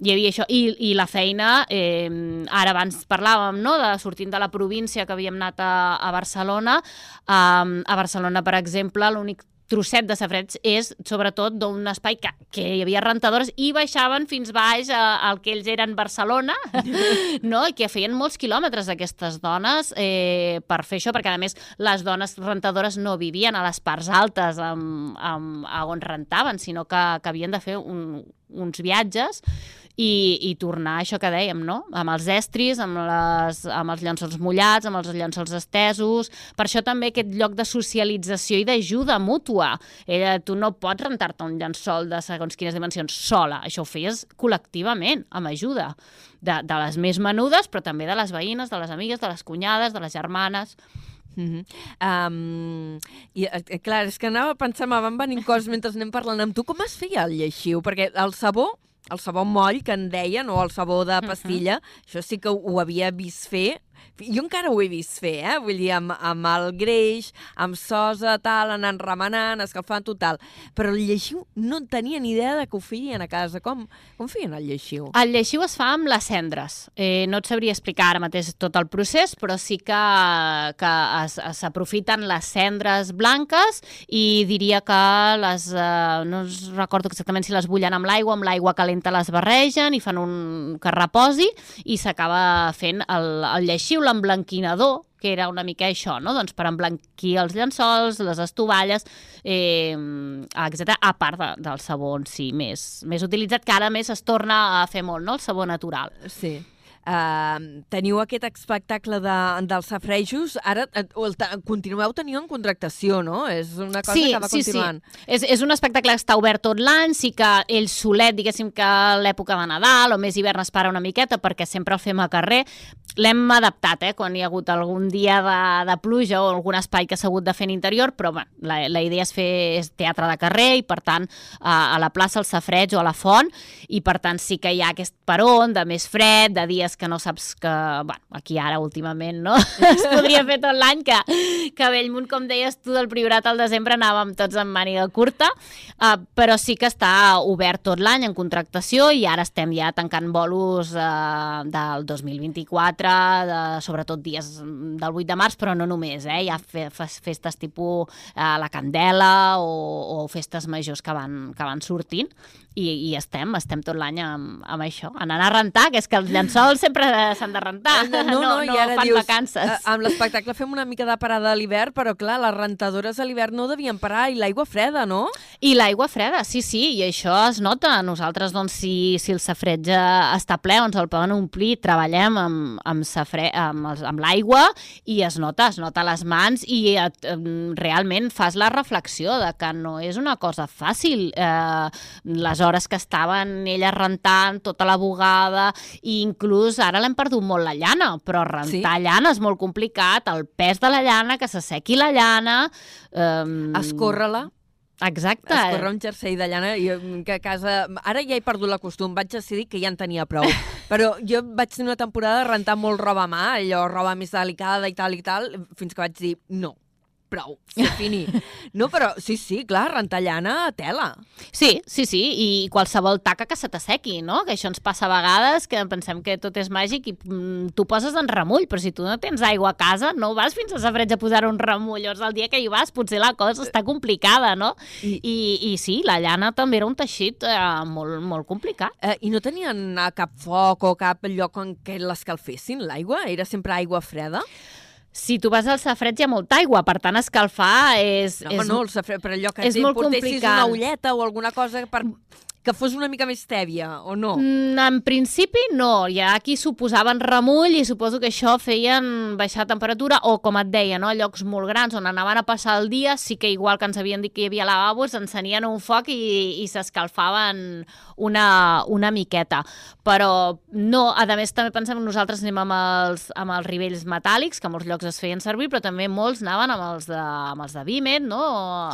hi havia això, i, i la feina, eh, ara abans parlàvem, no?, de sortint de la província que havíem anat a, a Barcelona, um, a Barcelona, per exemple, l'únic trosset de safreig és sobretot d'un espai que, que hi havia rentadores i baixaven fins baix a- al que ells eren Barcelona, no? i que feien molts quilòmetres aquestes dones eh, per fer això, perquè a més les dones rentadores no vivien a les parts altes amb, amb, a on rentaven, sinó que, que havien de fer un, uns viatges i, i tornar a això que dèiem, no? Amb els estris, amb, les, amb els llençols mullats, amb els llençols estesos... Per això també aquest lloc de socialització i d'ajuda mútua. Ella, tu no pots rentar-te un llençol de segons quines dimensions sola. Això ho feies col·lectivament, amb ajuda. De, de les més menudes, però també de les veïnes, de les amigues, de les cunyades, de les germanes... Mm -hmm. um, I, eh, clar, és que anava me van venint coses mentre anem parlant amb tu. Com es feia el lleixiu? Perquè el sabó el sabó moll, que en deien, o el sabó de pastilla, uh -huh. això sí que ho havia vist fer, jo encara ho he vist fer, eh? Vull dir, amb, amb el greix, amb sosa, tal, anant remenant, escalfant, total. Però el lleixiu no en tenia ni idea de que ho feien a casa. Com, com feien el lleixiu? El lleixiu es fa amb les cendres. Eh, no et sabria explicar ara mateix tot el procés, però sí que, que s'aprofiten les cendres blanques i diria que les... Eh, no recordo exactament si les bullen amb l'aigua, amb l'aigua calenta les barregen i fan un que reposi i s'acaba fent el, el lleixiu, l'emblanquinador, que era una mica això, no? doncs per emblanquir els llençols, les estovalles, eh, etc. a part de, del sabó en si més, més utilitzat, que ara més es torna a fer molt, no? el sabó natural. Sí. Uh, teniu aquest espectacle de, dels safrejos, ara el, continueu tenint en contractació, no? És una cosa sí, que va sí, continuant. Sí, és, és un espectacle que està obert tot l'any, sí que ell solet, diguéssim que l'època de Nadal o més hivern es para una miqueta perquè sempre el fem a carrer. L'hem adaptat, eh, quan hi ha hagut algun dia de, de pluja o algun espai que s'ha hagut de fer en interior, però bueno, la, la idea és fer és teatre de carrer i per tant a, a la plaça, al Safreig o a la Font i per tant sí que hi ha aquest peron de més fred, de dies que no saps que, bueno, aquí ara últimament, no? es podria fer tot l'any, que, que a Bellmunt, com deies tu, del Priorat al desembre anàvem tots amb màniga curta, uh, però sí que està obert tot l'any en contractació i ara estem ja tancant bolos uh, del 2024, de, sobretot dies del 8 de març, però no només, eh? Hi ha fe, festes tipus uh, la Candela o, o festes majors que van, que van sortint i, i estem, estem tot l'any amb, amb això, anant a rentar, que és que els llençols sempre s'han de rentar, no, no, no, no i ara fan dius, vacances. A, amb l'espectacle fem una mica de parada a l'hivern, però clar, les rentadores a l'hivern no devien parar, i l'aigua freda, no? I l'aigua freda, sí, sí, i això es nota. Nosaltres, doncs, si, si el safreig està ple, ens el poden omplir, treballem amb, amb, safre, amb, amb l'aigua i es nota, es nota les mans i et, realment fas la reflexió de que no és una cosa fàcil. Eh, les hores que estaven elles rentant, tota la bugada, i inclús ara l'hem perdut molt la llana, però rentar sí? llana és molt complicat, el pes de la llana, que s'assequi la llana... Eh, Escórrer-la. Exacte. Escorre un jersei de llana i que a casa... Ara ja he perdut la costum, vaig decidir que ja en tenia prou. Però jo vaig tenir una temporada de rentar molt roba a mà, allò, roba més delicada i tal i tal, fins que vaig dir, no, prou, se fini. No, però sí, sí, clar, rentar llana a tela. Sí, sí, sí, i qualsevol taca que se t'assequi, no? Que això ens passa a vegades, que pensem que tot és màgic i mm, tu poses en remull, però si tu no tens aigua a casa, no vas fins a Safreig a posar un remull. Llavors, el dia que hi vas, potser la cosa està complicada, no? I, I, i sí, la llana també era un teixit eh, molt, molt complicat. Eh, I no tenien eh, cap foc o cap lloc en què l'escalfessin, l'aigua? Era sempre aigua freda? Si tu vas al safreig hi ha molta aigua, per tant escalfar és... No, és, no, el safreig, però allò que és molt complicat. una ulleta o alguna cosa per que fos una mica més tèbia, o no? Mm, en principi no, hi ha qui suposaven remull i suposo que això feien baixar temperatura o, com et deia, no? llocs molt grans on anaven a passar el dia, sí que igual que ens havien dit que hi havia lavabos, encenien un foc i, i s'escalfaven una, una miqueta. Però no, a més també pensem que nosaltres anem amb els, amb els rivells metàl·lics, que molts llocs es feien servir, però també molts anaven amb els de, amb els de Vímet, no?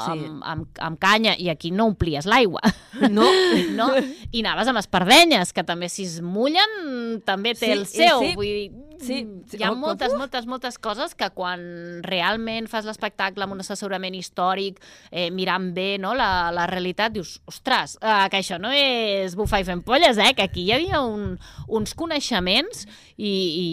Sí. Amb, amb, amb canya, i aquí no omplies l'aigua. No, no? I anaves amb espardenyes, que també si es mullen també té Sí, el seu. sí. Vull dir, Sí, sí. hi ha moltes, moltes, moltes coses que quan realment fas l'espectacle amb un assessorament històric, eh, mirant bé no, la, la realitat, dius, ostres, eh, que això no és bufar i fent polles, eh? que aquí hi havia un, uns coneixements i, i,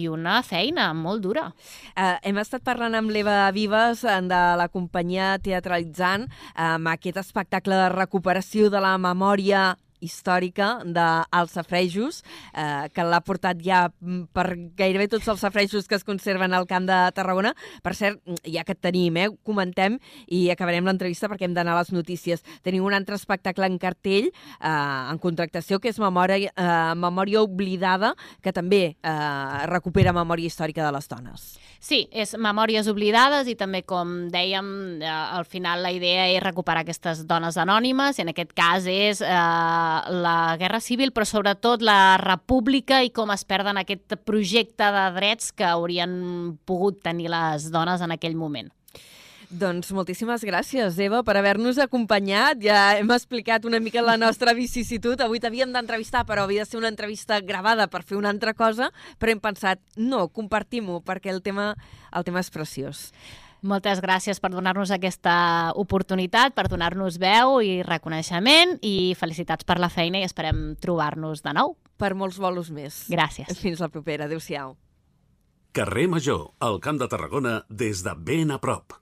i una feina molt dura. Uh, hem estat parlant amb l'Eva Vives eh, de la companyia Teatralitzant amb aquest espectacle de recuperació de la memòria històrica dels safrejos, eh, que l'ha portat ja mm, per gairebé tots els safrejos que es conserven al Camp de Tarragona. Per cert, mm, ja que tenim, eh, comentem i acabarem l'entrevista perquè hem d'anar a les notícies. Tenim un altre espectacle en cartell, eh, en contractació, que és Memòria, eh, Memòria Oblidada, que també eh, recupera memòria històrica de les dones. Sí, és Memòries oblidades i també, com dèiem, eh, al final la idea és recuperar aquestes dones anònimes i en aquest cas és eh, la Guerra Civil, però sobretot la República i com es perden aquest projecte de drets que haurien pogut tenir les dones en aquell moment. Doncs moltíssimes gràcies, Eva, per haver-nos acompanyat. Ja hem explicat una mica la nostra vicisitud. Avui t'havíem d'entrevistar, però havia de ser una entrevista gravada per fer una altra cosa, però hem pensat, no, compartim-ho, perquè el tema, el tema és preciós. Moltes gràcies per donar-nos aquesta oportunitat, per donar-nos veu i reconeixement i felicitats per la feina i esperem trobar-nos de nou. Per molts bolos més. Gràcies. Fins la propera. Adéu-siau. Carrer Major, al Camp de Tarragona, des de ben a prop.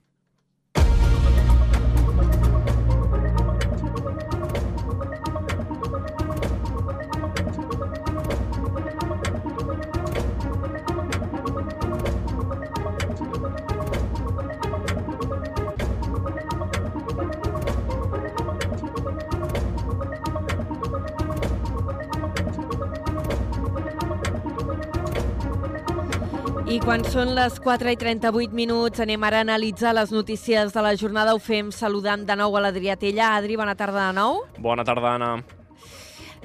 I quan són les 4 i 38 minuts anem ara a analitzar les notícies de la jornada. Ho fem saludant de nou a l'Adrià Tella. Adri, bona tarda de nou. Bona tarda, Anna.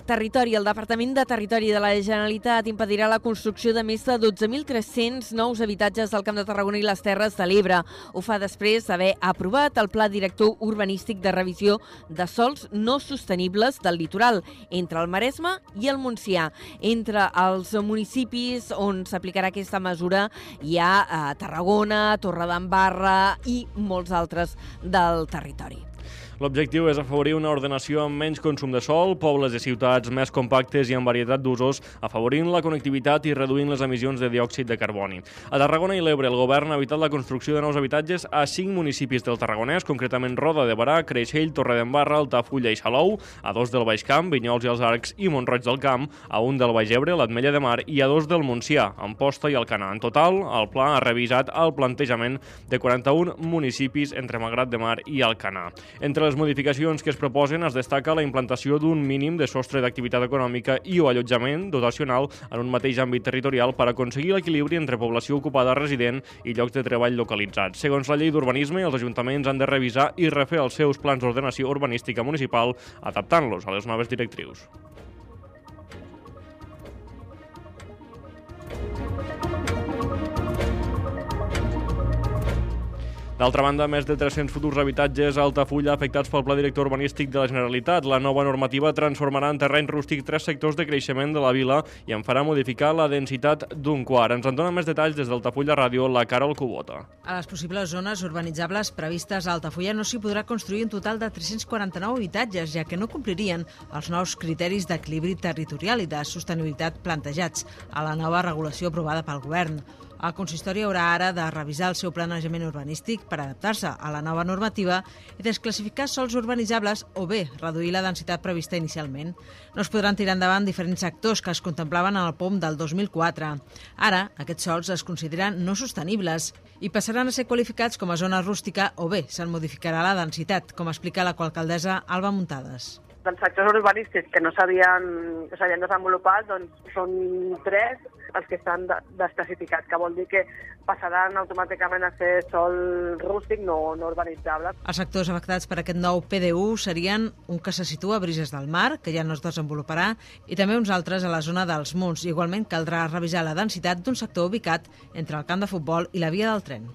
Territori. El Departament de Territori de la Generalitat impedirà la construcció de més de 12.300 nous habitatges del Camp de Tarragona i les Terres de l'Ebre. Ho fa després d'haver aprovat el Pla Director Urbanístic de Revisió de Sols No Sostenibles del Litoral entre el Maresme i el Montsià. Entre els municipis on s'aplicarà aquesta mesura hi ha a Tarragona, Torredembarra i molts altres del territori. L'objectiu és afavorir una ordenació amb menys consum de sol, pobles i ciutats més compactes i amb varietat d'usos, afavorint la connectivitat i reduint les emissions de diòxid de carboni. A Tarragona i l'Ebre, el govern ha evitat la construcció de nous habitatges a cinc municipis del Tarragonès, concretament Roda de Barà, Creixell, Torredembarra, Altafulla i Salou, a dos del Baix Camp, Vinyols i els Arcs i Montroig del Camp, a un del Baix Ebre, l'Atmella de Mar i a dos del Montsià, Amposta i Alcanar. En total, el pla ha revisat el plantejament de 41 municipis entre Malgrat de Mar i Alcanar. Entre les modificacions que es proposen es destaca la implantació d'un mínim de sostre d'activitat econòmica i o allotjament dotacional en un mateix àmbit territorial per aconseguir l'equilibri entre població ocupada resident i llocs de treball localitzats. Segons la llei d'urbanisme, els ajuntaments han de revisar i refer els seus plans d'ordenació urbanística municipal adaptant-los a les noves directrius. D'altra banda, més de 300 futurs habitatges a Altafulla afectats pel Pla Director Urbanístic de la Generalitat. La nova normativa transformarà en terreny rústic tres sectors de creixement de la vila i en farà modificar la densitat d'un quart. Ens en dona més detalls des d'Altafulla Ràdio, la Carol Cubota. A les possibles zones urbanitzables previstes a Altafulla no s'hi podrà construir un total de 349 habitatges, ja que no complirien els nous criteris d'equilibri territorial i de sostenibilitat plantejats a la nova regulació aprovada pel govern. El consistori haurà ara de revisar el seu planejament urbanístic per adaptar-se a la nova normativa i desclassificar sols urbanitzables o bé reduir la densitat prevista inicialment. No es podran tirar endavant diferents sectors que es contemplaven en el POM del 2004. Ara, aquests sols es consideren no sostenibles i passaran a ser qualificats com a zona rústica o bé se'n modificarà la densitat, com explica la coalcaldessa Alba Muntades dels sectors urbanístics que no s'havien desenvolupat doncs són tres els que estan desclassificats, que vol dir que passaran automàticament a ser sol rústic no, no urbanitzable. Els sectors afectats per aquest nou PDU serien un que se situa a Brises del Mar, que ja no es desenvoluparà, i també uns altres a la zona dels Munts. Igualment caldrà revisar la densitat d'un sector ubicat entre el camp de futbol i la via del tren.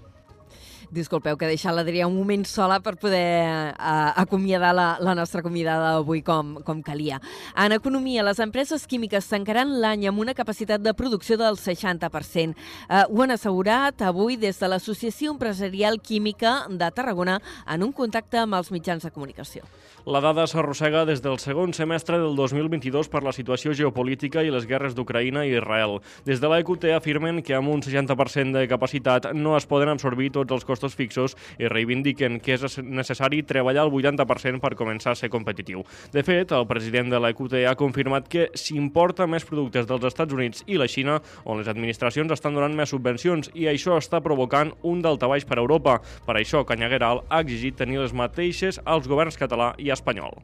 Disculpeu que he deixat l'Adrià un moment sola per poder uh, acomiadar la, la nostra convidada avui com, com calia. En economia, les empreses químiques tancaran l'any amb una capacitat de producció del 60%. Uh, ho han assegurat avui des de l'Associació Empresarial Química de Tarragona en un contacte amb els mitjans de comunicació. La dada s'arrossega des del segon semestre del 2022 per la situació geopolítica i les guerres d'Ucraïna i Israel. Des de l'EQT afirmen que amb un 60% de capacitat no es poden absorbir tots els costos fixos i reivindiquen que és necessari treballar el 80% per començar a ser competitiu. De fet, el president de l'EQT ha confirmat que s'importa més productes dels Estats Units i la Xina, on les administracions estan donant més subvencions i això està provocant un daltabaix per a Europa. Per això, Canyagueral ha exigit tenir les mateixes als governs català i espanyol.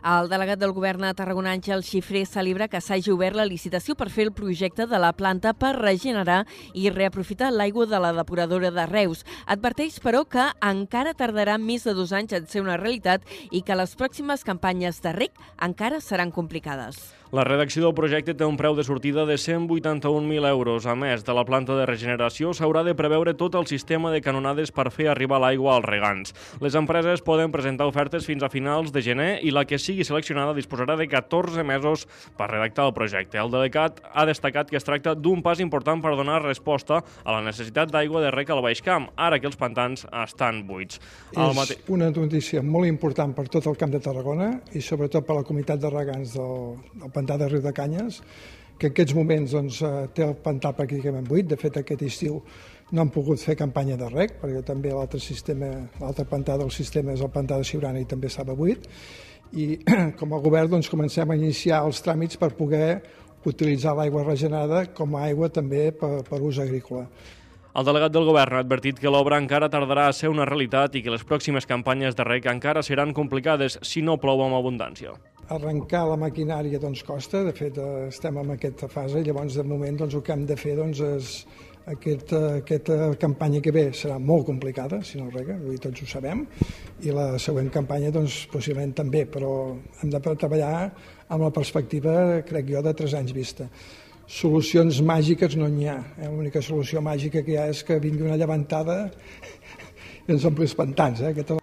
El delegat del govern a Tarragona, Àngel Xifré, celebra que s'hagi obert la licitació per fer el projecte de la planta per regenerar i reaprofitar l'aigua de la depuradora de Reus. Adverteix, però, que encara tardarà més de dos anys en ser una realitat i que les pròximes campanyes de rec encara seran complicades. La redacció del projecte té un preu de sortida de 181.000 euros. A més de la planta de regeneració, s'haurà de preveure tot el sistema de canonades per fer arribar l'aigua als regants. Les empreses poden presentar ofertes fins a finals de gener i la que sigui seleccionada disposarà de 14 mesos per redactar el projecte. El delegat ha destacat que es tracta d'un pas important per donar resposta a la necessitat d'aigua de rec al Baix Camp, ara que els pantans estan buits. És mate... una notícia molt important per tot el Camp de Tarragona i sobretot per la comunitat de regants del, del pantà de Riu de Canyes, que en aquests moments doncs, eh, té el pantà pràcticament buit. De fet, aquest estiu no han pogut fer campanya de rec, perquè també l'altre sistema, l'altre pantà del sistema és el pantà de Siurana i també estava buit. I com a govern doncs, comencem a iniciar els tràmits per poder utilitzar l'aigua regenerada com a aigua també per, per ús agrícola. El delegat del govern ha advertit que l'obra encara tardarà a ser una realitat i que les pròximes campanyes de rec encara seran complicades si no plou amb abundància arrencar la maquinària doncs, costa, de fet estem en aquesta fase, llavors de moment doncs, el que hem de fer doncs, és aquesta, aquesta campanya que ve serà molt complicada, si no rega, i tots ho sabem, i la següent campanya doncs, possiblement també, però hem de treballar amb la perspectiva, crec jo, de tres anys vista. Solucions màgiques no n'hi ha. Eh? L'única solució màgica que hi ha és que vingui una llevantada i ens ompli els pantans. Eh? Aquesta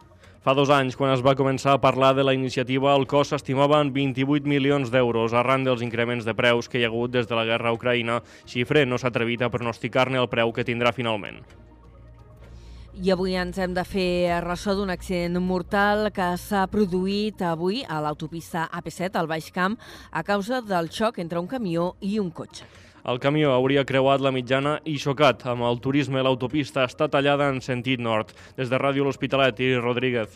Fa dos anys, quan es va començar a parlar de la iniciativa, el cost s'estimava en 28 milions d'euros arran dels increments de preus que hi ha hagut des de la guerra a Ucraïna. Xifre no s'ha atrevit a pronosticar-ne el preu que tindrà finalment. I avui ens hem de fer ressò d'un accident mortal que s'ha produït avui a l'autopista AP7 al Baix Camp a causa del xoc entre un camió i un cotxe. El camió hauria creuat la mitjana i xocat amb el turisme. L'autopista està tallada en sentit nord. Des de Ràdio L'Hospitalet i Rodríguez.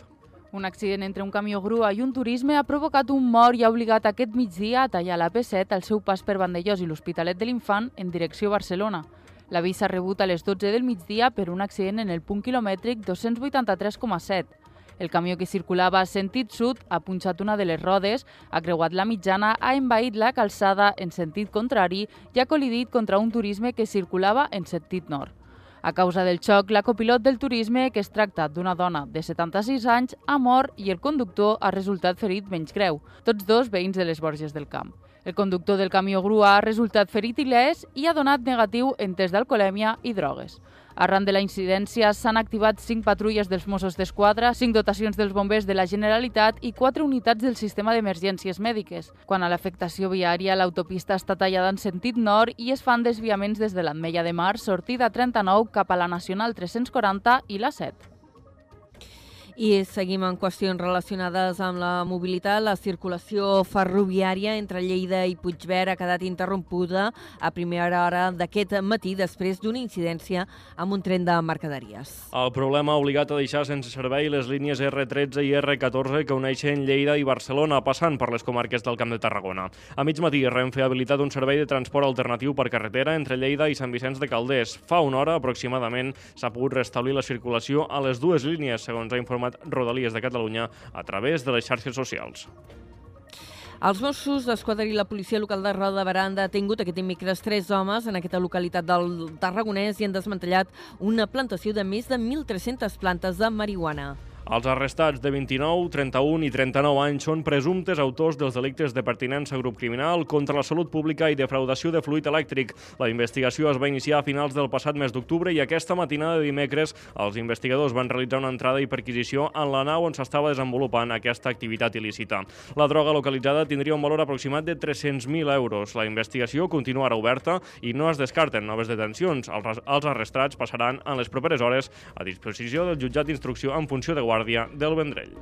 Un accident entre un camió grua i un turisme ha provocat un mort i ha obligat aquest migdia a tallar la P7 al seu pas per Vandellós i l'Hospitalet de l'Infant en direcció Barcelona. L'avís s'ha rebut a les 12 del migdia per un accident en el punt quilomètric 283,7. El camió que circulava a sentit sud ha punxat una de les rodes, ha creuat la mitjana, ha envaït la calçada en sentit contrari i ha col·lidit contra un turisme que circulava en sentit nord. A causa del xoc, la copilot del turisme, que es tracta d'una dona de 76 anys, ha mort i el conductor ha resultat ferit menys greu, tots dos veïns de les Borges del Camp. El conductor del camió grua ha resultat ferit il·lès i ha donat negatiu en test d'alcoholèmia i drogues. Arran de la incidència s'han activat 5 patrulles dels Mossos d'Esquadra, 5 dotacions dels bombers de la Generalitat i 4 unitats del sistema d'emergències mèdiques. Quan a l'afectació viària, l'autopista està tallada en sentit nord i es fan desviaments des de l'Atmella de Mar, sortida 39 cap a la Nacional 340 i la 7. I seguim en qüestions relacionades amb la mobilitat. La circulació ferroviària entre Lleida i Puigverd ha quedat interrompuda a primera hora d'aquest matí després d'una incidència amb un tren de mercaderies. El problema ha obligat a deixar sense servei les línies R13 i R14 que uneixen Lleida i Barcelona, passant per les comarques del Camp de Tarragona. A mig matí, Renfe ha habilitat un servei de transport alternatiu per carretera entre Lleida i Sant Vicenç de Calders. Fa una hora, aproximadament, s'ha pogut restablir la circulació a les dues línies, segons ha informat informat Rodalies de Catalunya a través de les xarxes socials. Els Mossos d'Esquadra i la policia local de Roda de Barà han detingut aquest dimecres tres homes en aquesta localitat del Tarragonès i han desmantellat una plantació de més de 1.300 plantes de marihuana. Els arrestats de 29, 31 i 39 anys són presumptes autors dels delictes de pertinença a grup criminal contra la salut pública i defraudació de fluid elèctric. La investigació es va iniciar a finals del passat mes d'octubre i aquesta matinada de dimecres els investigadors van realitzar una entrada i perquisició en la nau on s'estava desenvolupant aquesta activitat il·lícita. La droga localitzada tindria un valor aproximat de 300.000 euros. La investigació continuarà oberta i no es descarten noves detencions. Els arrestats passaran en les properes hores a disposició del jutjat d'instrucció en funció de Guàrdia del Vendrell.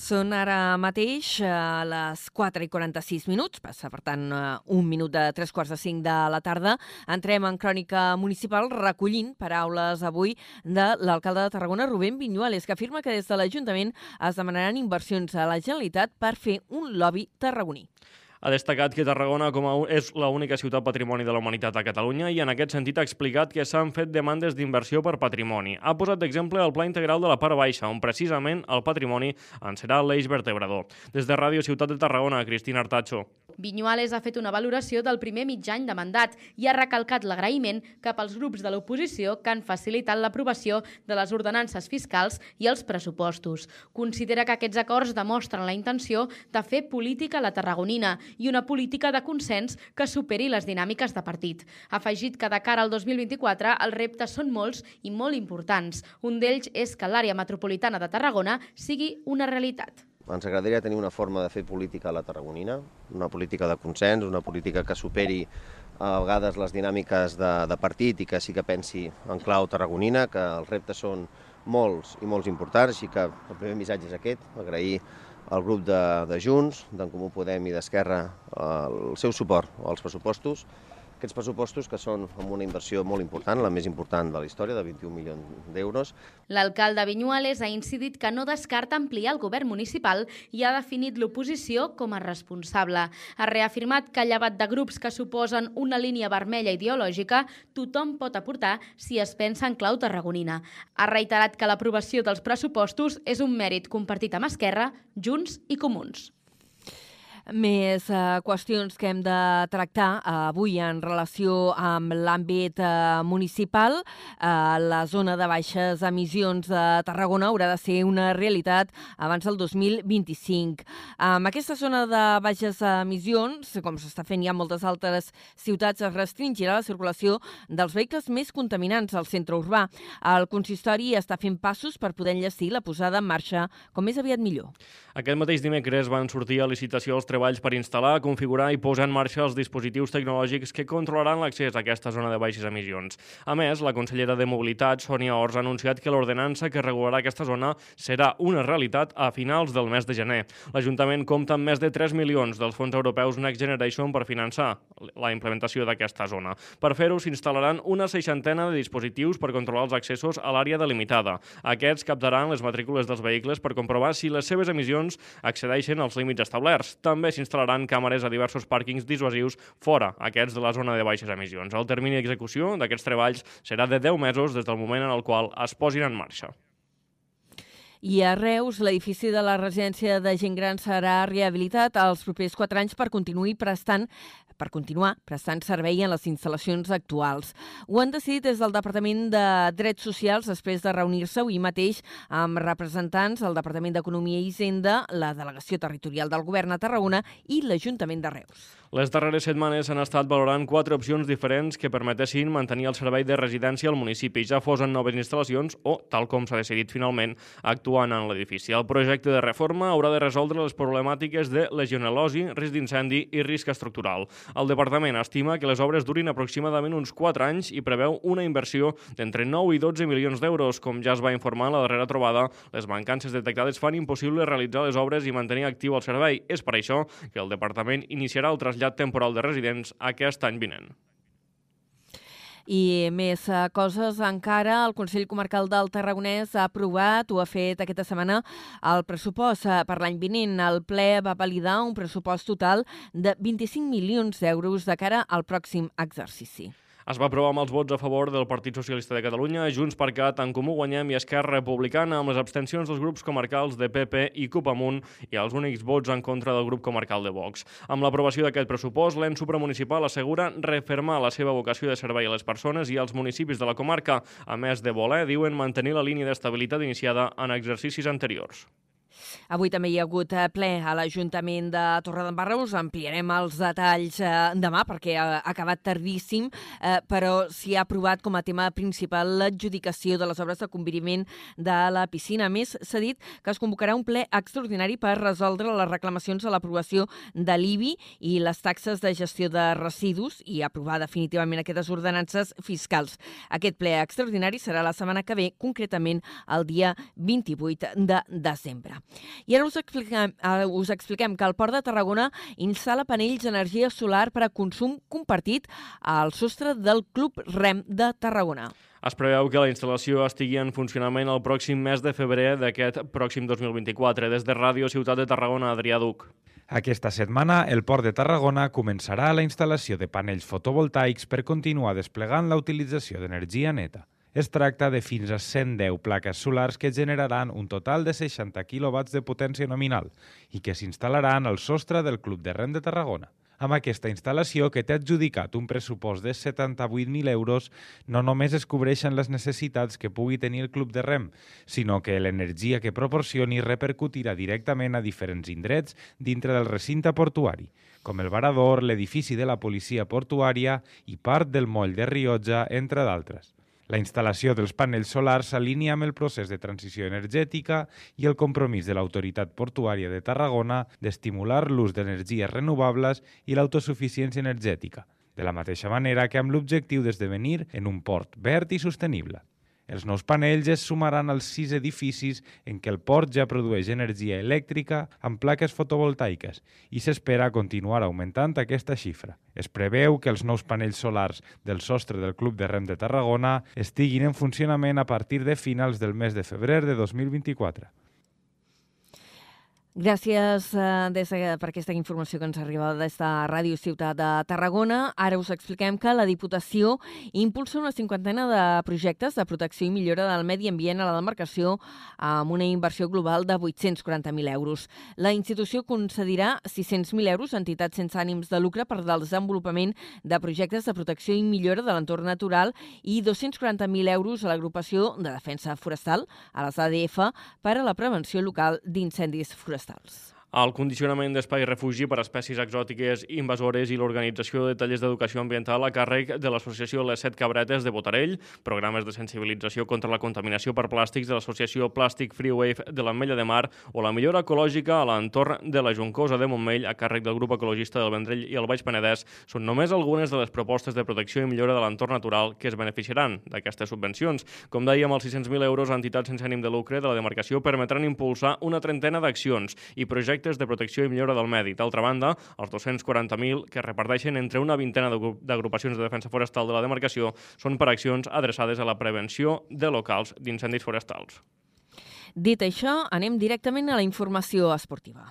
Són ara mateix a les 4 i 46 minuts, passa per tant eh, un minut de tres quarts de cinc de la tarda. Entrem en crònica municipal recollint paraules avui de l'alcalde de Tarragona, Rubén Viñuales, que afirma que des de l'Ajuntament es demanaran inversions a la Generalitat per fer un lobby tarragoní. Ha destacat que Tarragona com a és l'única ciutat patrimoni de la humanitat a Catalunya i en aquest sentit ha explicat que s'han fet demandes d'inversió per patrimoni. Ha posat d'exemple el Pla Integral de la Part Baixa, on precisament el patrimoni en serà l'eix vertebrador. Des de Ràdio Ciutat de Tarragona, Cristina Artacho. Vinyuales ha fet una valoració del primer mig any de mandat i ha recalcat l'agraïment cap als grups de l'oposició que han facilitat l'aprovació de les ordenances fiscals i els pressupostos. Considera que aquests acords demostren la intenció de fer política a la tarragonina i una política de consens que superi les dinàmiques de partit. Ha afegit que de cara al 2024 els reptes són molts i molt importants. Un d'ells és que l'àrea metropolitana de Tarragona sigui una realitat. Ens agradaria tenir una forma de fer política a la Tarragonina, una política de consens, una política que superi a vegades les dinàmiques de, de partit i que sí que pensi en clau tarragonina, que els reptes són molts i molts importants, així que el primer missatge és aquest, agrair al grup de, de Junts, d'en Comú Podem i d'Esquerra el seu suport als pressupostos aquests pressupostos que són amb una inversió molt important, la més important de la història, de 21 milions d'euros. L'alcalde Vinyuales ha incidit que no descarta ampliar el govern municipal i ha definit l'oposició com a responsable. Ha reafirmat que, llevat de grups que suposen una línia vermella ideològica, tothom pot aportar si es pensa en clau tarragonina. Ha reiterat que l'aprovació dels pressupostos és un mèrit compartit amb Esquerra, Junts i Comuns. Més eh, qüestions que hem de tractar eh, avui en relació amb l'àmbit eh, municipal. Eh, la zona de baixes emissions de Tarragona haurà de ser una realitat abans del 2025. Amb aquesta zona de baixes emissions, com s'està fent ja en moltes altres ciutats, es restringirà la circulació dels vehicles més contaminants al centre urbà. El consistori està fent passos per poder enllestir la posada en marxa com més aviat millor. Aquest mateix dimecres van sortir a licitació els treballs per instal·lar, configurar i posar en marxa els dispositius tecnològics que controlaran l'accés a aquesta zona de baixes emissions. A més, la consellera de Mobilitat, Sònia Ors, ha anunciat que l'ordenança que regularà aquesta zona serà una realitat a finals del mes de gener. L'Ajuntament compta amb més de 3 milions dels fons europeus Next Generation per finançar la implementació d'aquesta zona. Per fer-ho, s'instal·laran una seixantena de dispositius per controlar els accessos a l'àrea delimitada. Aquests captaran les matrícules dels vehicles per comprovar si les seves emissions accedeixen als límits establerts. També s'instal·laran càmeres a diversos pàrquings dissuasius fora aquests de la zona de baixes emissions. El termini d'execució d'aquests treballs serà de 10 mesos des del moment en el qual es posin en marxa. I a Reus, l'edifici de la residència de gent gran serà rehabilitat els propers quatre anys per continuar prestant per continuar prestant servei en les instal·lacions actuals. Ho han decidit des del Departament de Drets Socials després de reunir-se avui mateix amb representants del Departament d'Economia i Hisenda, la Delegació Territorial del Govern a Tarragona i l'Ajuntament de Reus. Les darreres setmanes han estat valorant quatre opcions diferents que permetessin mantenir el servei de residència al municipi, ja fos en noves instal·lacions o, tal com s'ha decidit finalment, actuant en l'edifici. El projecte de reforma haurà de resoldre les problemàtiques de legionelosi, risc d'incendi i risc estructural. El departament estima que les obres durin aproximadament uns 4 anys i preveu una inversió d'entre 9 i 12 milions d'euros. Com ja es va informar en la darrera trobada, les mancances detectades fan impossible realitzar les obres i mantenir actiu el servei. És per això que el departament iniciarà el trasllat trasllat temporal de residents aquest any vinent. I més uh, coses encara, el Consell Comarcal del Tarragonès ha aprovat, o ha fet aquesta setmana, el pressupost uh, per l'any vinent. El ple va validar un pressupost total de 25 milions d'euros de cara al pròxim exercici. Es va aprovar amb els vots a favor del Partit Socialista de Catalunya, Junts per Cat, En Comú Guanyem i Esquerra Republicana, amb les abstencions dels grups comarcals de PP i CUP Amunt i els únics vots en contra del grup comarcal de Vox. Amb l'aprovació d'aquest pressupost, l'EN supramunicipal assegura refermar la seva vocació de servei a les persones i als municipis de la comarca, a més de voler, diuen, mantenir la línia d'estabilitat iniciada en exercicis anteriors. Avui també hi ha hagut eh, ple a l'Ajuntament de Torredembarra. Us ampliarem els detalls eh, demà perquè ha acabat tardíssim, eh, però s'hi ha aprovat com a tema principal l'adjudicació de les obres de conviriment de la piscina. A més, s'ha dit que es convocarà un ple extraordinari per resoldre les reclamacions a l'aprovació de l'IBI i les taxes de gestió de residus i aprovar definitivament aquestes ordenances fiscals. Aquest ple extraordinari serà la setmana que ve, concretament el dia 28 de desembre. I ara us expliquem, uh, us expliquem que el Port de Tarragona instal·la panells d'energia solar per a consum compartit al sostre del Club REM de Tarragona. Es preveu que la instal·lació estigui en funcionament el pròxim mes de febrer d'aquest pròxim 2024. Des de Ràdio Ciutat de Tarragona, Adrià Duc. Aquesta setmana, el Port de Tarragona començarà la instal·lació de panells fotovoltaics per continuar desplegant la utilització d'energia neta. Es tracta de fins a 110 plaques solars que generaran un total de 60 kW de potència nominal i que s'instal·laran al sostre del Club de Rem de Tarragona. Amb aquesta instal·lació, que té adjudicat un pressupost de 78.000 euros, no només es cobreixen les necessitats que pugui tenir el Club de Rem, sinó que l'energia que proporcioni repercutirà directament a diferents indrets dintre del recinte portuari, com el Varador, l'edifici de la policia portuària i part del moll de Riotja, entre d'altres. La instal·lació dels panells solars s'alinea amb el procés de transició energètica i el compromís de l'Autoritat Portuària de Tarragona d'estimular l'ús d'energies renovables i l'autosuficiència energètica, de la mateixa manera que amb l'objectiu d'esdevenir en un port verd i sostenible. Els nous panells es sumaran als sis edificis en què el port ja produeix energia elèctrica amb plaques fotovoltaiques i s'espera continuar augmentant aquesta xifra. Es preveu que els nous panells solars del sostre del Club de Rem de Tarragona estiguin en funcionament a partir de finals del mes de febrer de 2024. Gràcies eh, des de, per aquesta informació que ens arriba des de Ràdio Ciutat de Tarragona. Ara us expliquem que la Diputació impulsa una cinquantena de projectes de protecció i millora del medi ambient a la demarcació amb una inversió global de 840.000 euros. La institució concedirà 600.000 euros a entitats sense ànims de lucre per al desenvolupament de projectes de protecció i millora de l'entorn natural i 240.000 euros a l'agrupació de defensa forestal, a les ADF, per a la prevenció local d'incendis forestals forestals el condicionament d'espai refugi per a espècies exòtiques invasores i l'organització de tallers d'educació ambiental a càrrec de l'associació Les Set Cabretes de Botarell, programes de sensibilització contra la contaminació per plàstics de l'associació Plastic Free Wave de l'Ametlla de Mar o la millora ecològica a l'entorn de la Juncosa de Montmell a càrrec del grup ecologista del Vendrell i el Baix Penedès són només algunes de les propostes de protecció i millora de l'entorn natural que es beneficiaran d'aquestes subvencions. Com dèiem, els 600.000 euros a entitats sense ànim de lucre de la demarcació permetran impulsar una trentena d'accions i projectes projectes de protecció i millora del medi. D'altra banda, els 240.000 que reparteixen entre una vintena d'agrupacions de defensa forestal de la demarcació són per accions adreçades a la prevenció de locals d'incendis forestals. Dit això, anem directament a la informació esportiva.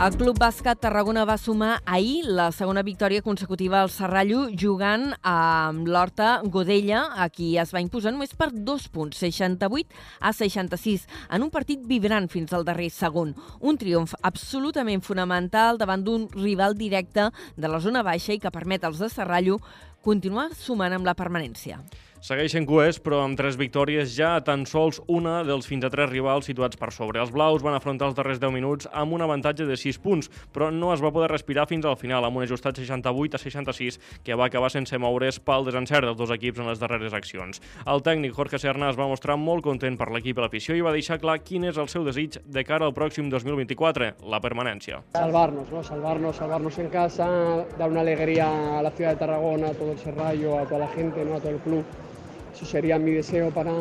El Club Bàsquet Tarragona va sumar ahir la segona victòria consecutiva al Serrallo jugant amb l'Horta Godella, a qui es va imposar només per dos punts, 68 a 66, en un partit vibrant fins al darrer segon. Un triomf absolutament fonamental davant d'un rival directe de la zona baixa i que permet als de Serrallo continuar sumant amb la permanència. Segueixen cues, però amb tres victòries ja tan sols una dels fins a tres rivals situats per sobre. Els blaus van afrontar els darrers 10 minuts amb un avantatge de 6 punts, però no es va poder respirar fins al final, amb un ajustat 68 a 66, que va acabar sense moure's pel desencert dels dos equips en les darreres accions. El tècnic Jorge Serna es va mostrar molt content per l'equip i l'afició i va deixar clar quin és el seu desig de cara al pròxim 2024, la permanència. Salvarnos, ¿no? salvarnos, salvarnos en casa, dar una alegría a la ciudad de Tarragona, a todo el Serrallo, a toda la gente, ¿no? a todo el club. Eso sería mi deseo para,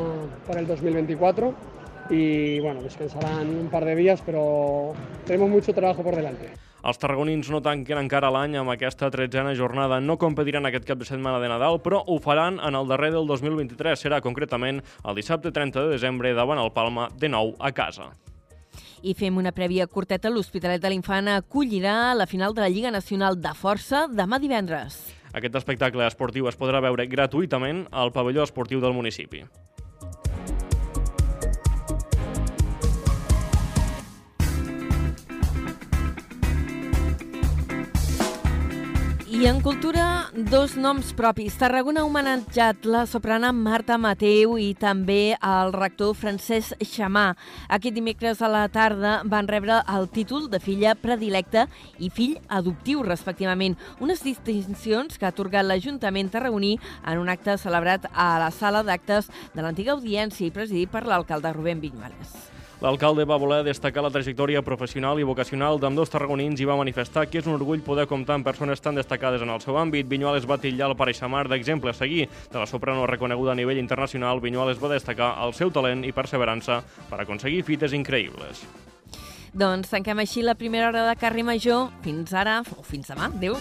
para el 2024 y bueno, descansarán un par de días, pero tenemos mucho trabajo por delante. Els tarragonins no tanquen encara l'any amb aquesta tretzena jornada. No competiran aquest cap de setmana de Nadal, però ho faran en el darrer del 2023. Serà concretament el dissabte 30 de desembre davant el Palma, de nou a casa. I fem una prèvia curteta. L'Hospitalet de l'Infant acollirà la final de la Lliga Nacional de Força demà divendres. Aquest espectacle esportiu es podrà veure gratuïtament al pavelló esportiu del municipi. I en cultura, dos noms propis. Tarragona ha homenatjat la soprana Marta Mateu i també el rector Francesc Xamà. Aquest dimecres a la tarda van rebre el títol de filla predilecta i fill adoptiu, respectivament. Unes distincions que ha atorgat l'Ajuntament tarragoní en un acte celebrat a la sala d'actes de l'antiga audiència i presidit per l'alcalde Rubén Viñuales. L'alcalde va voler destacar la trajectòria professional i vocacional d'ambdós tarragonins i va manifestar que és un orgull poder comptar amb persones tan destacades en el seu àmbit. Vinyuales va titllar el pareixamar d'exemple a seguir. De la soprano reconeguda a nivell internacional, Vinyuales va destacar el seu talent i perseverança per aconseguir fites increïbles. Doncs tanquem així la primera hora de Carrer Major. Fins ara, o fins demà. Adéu.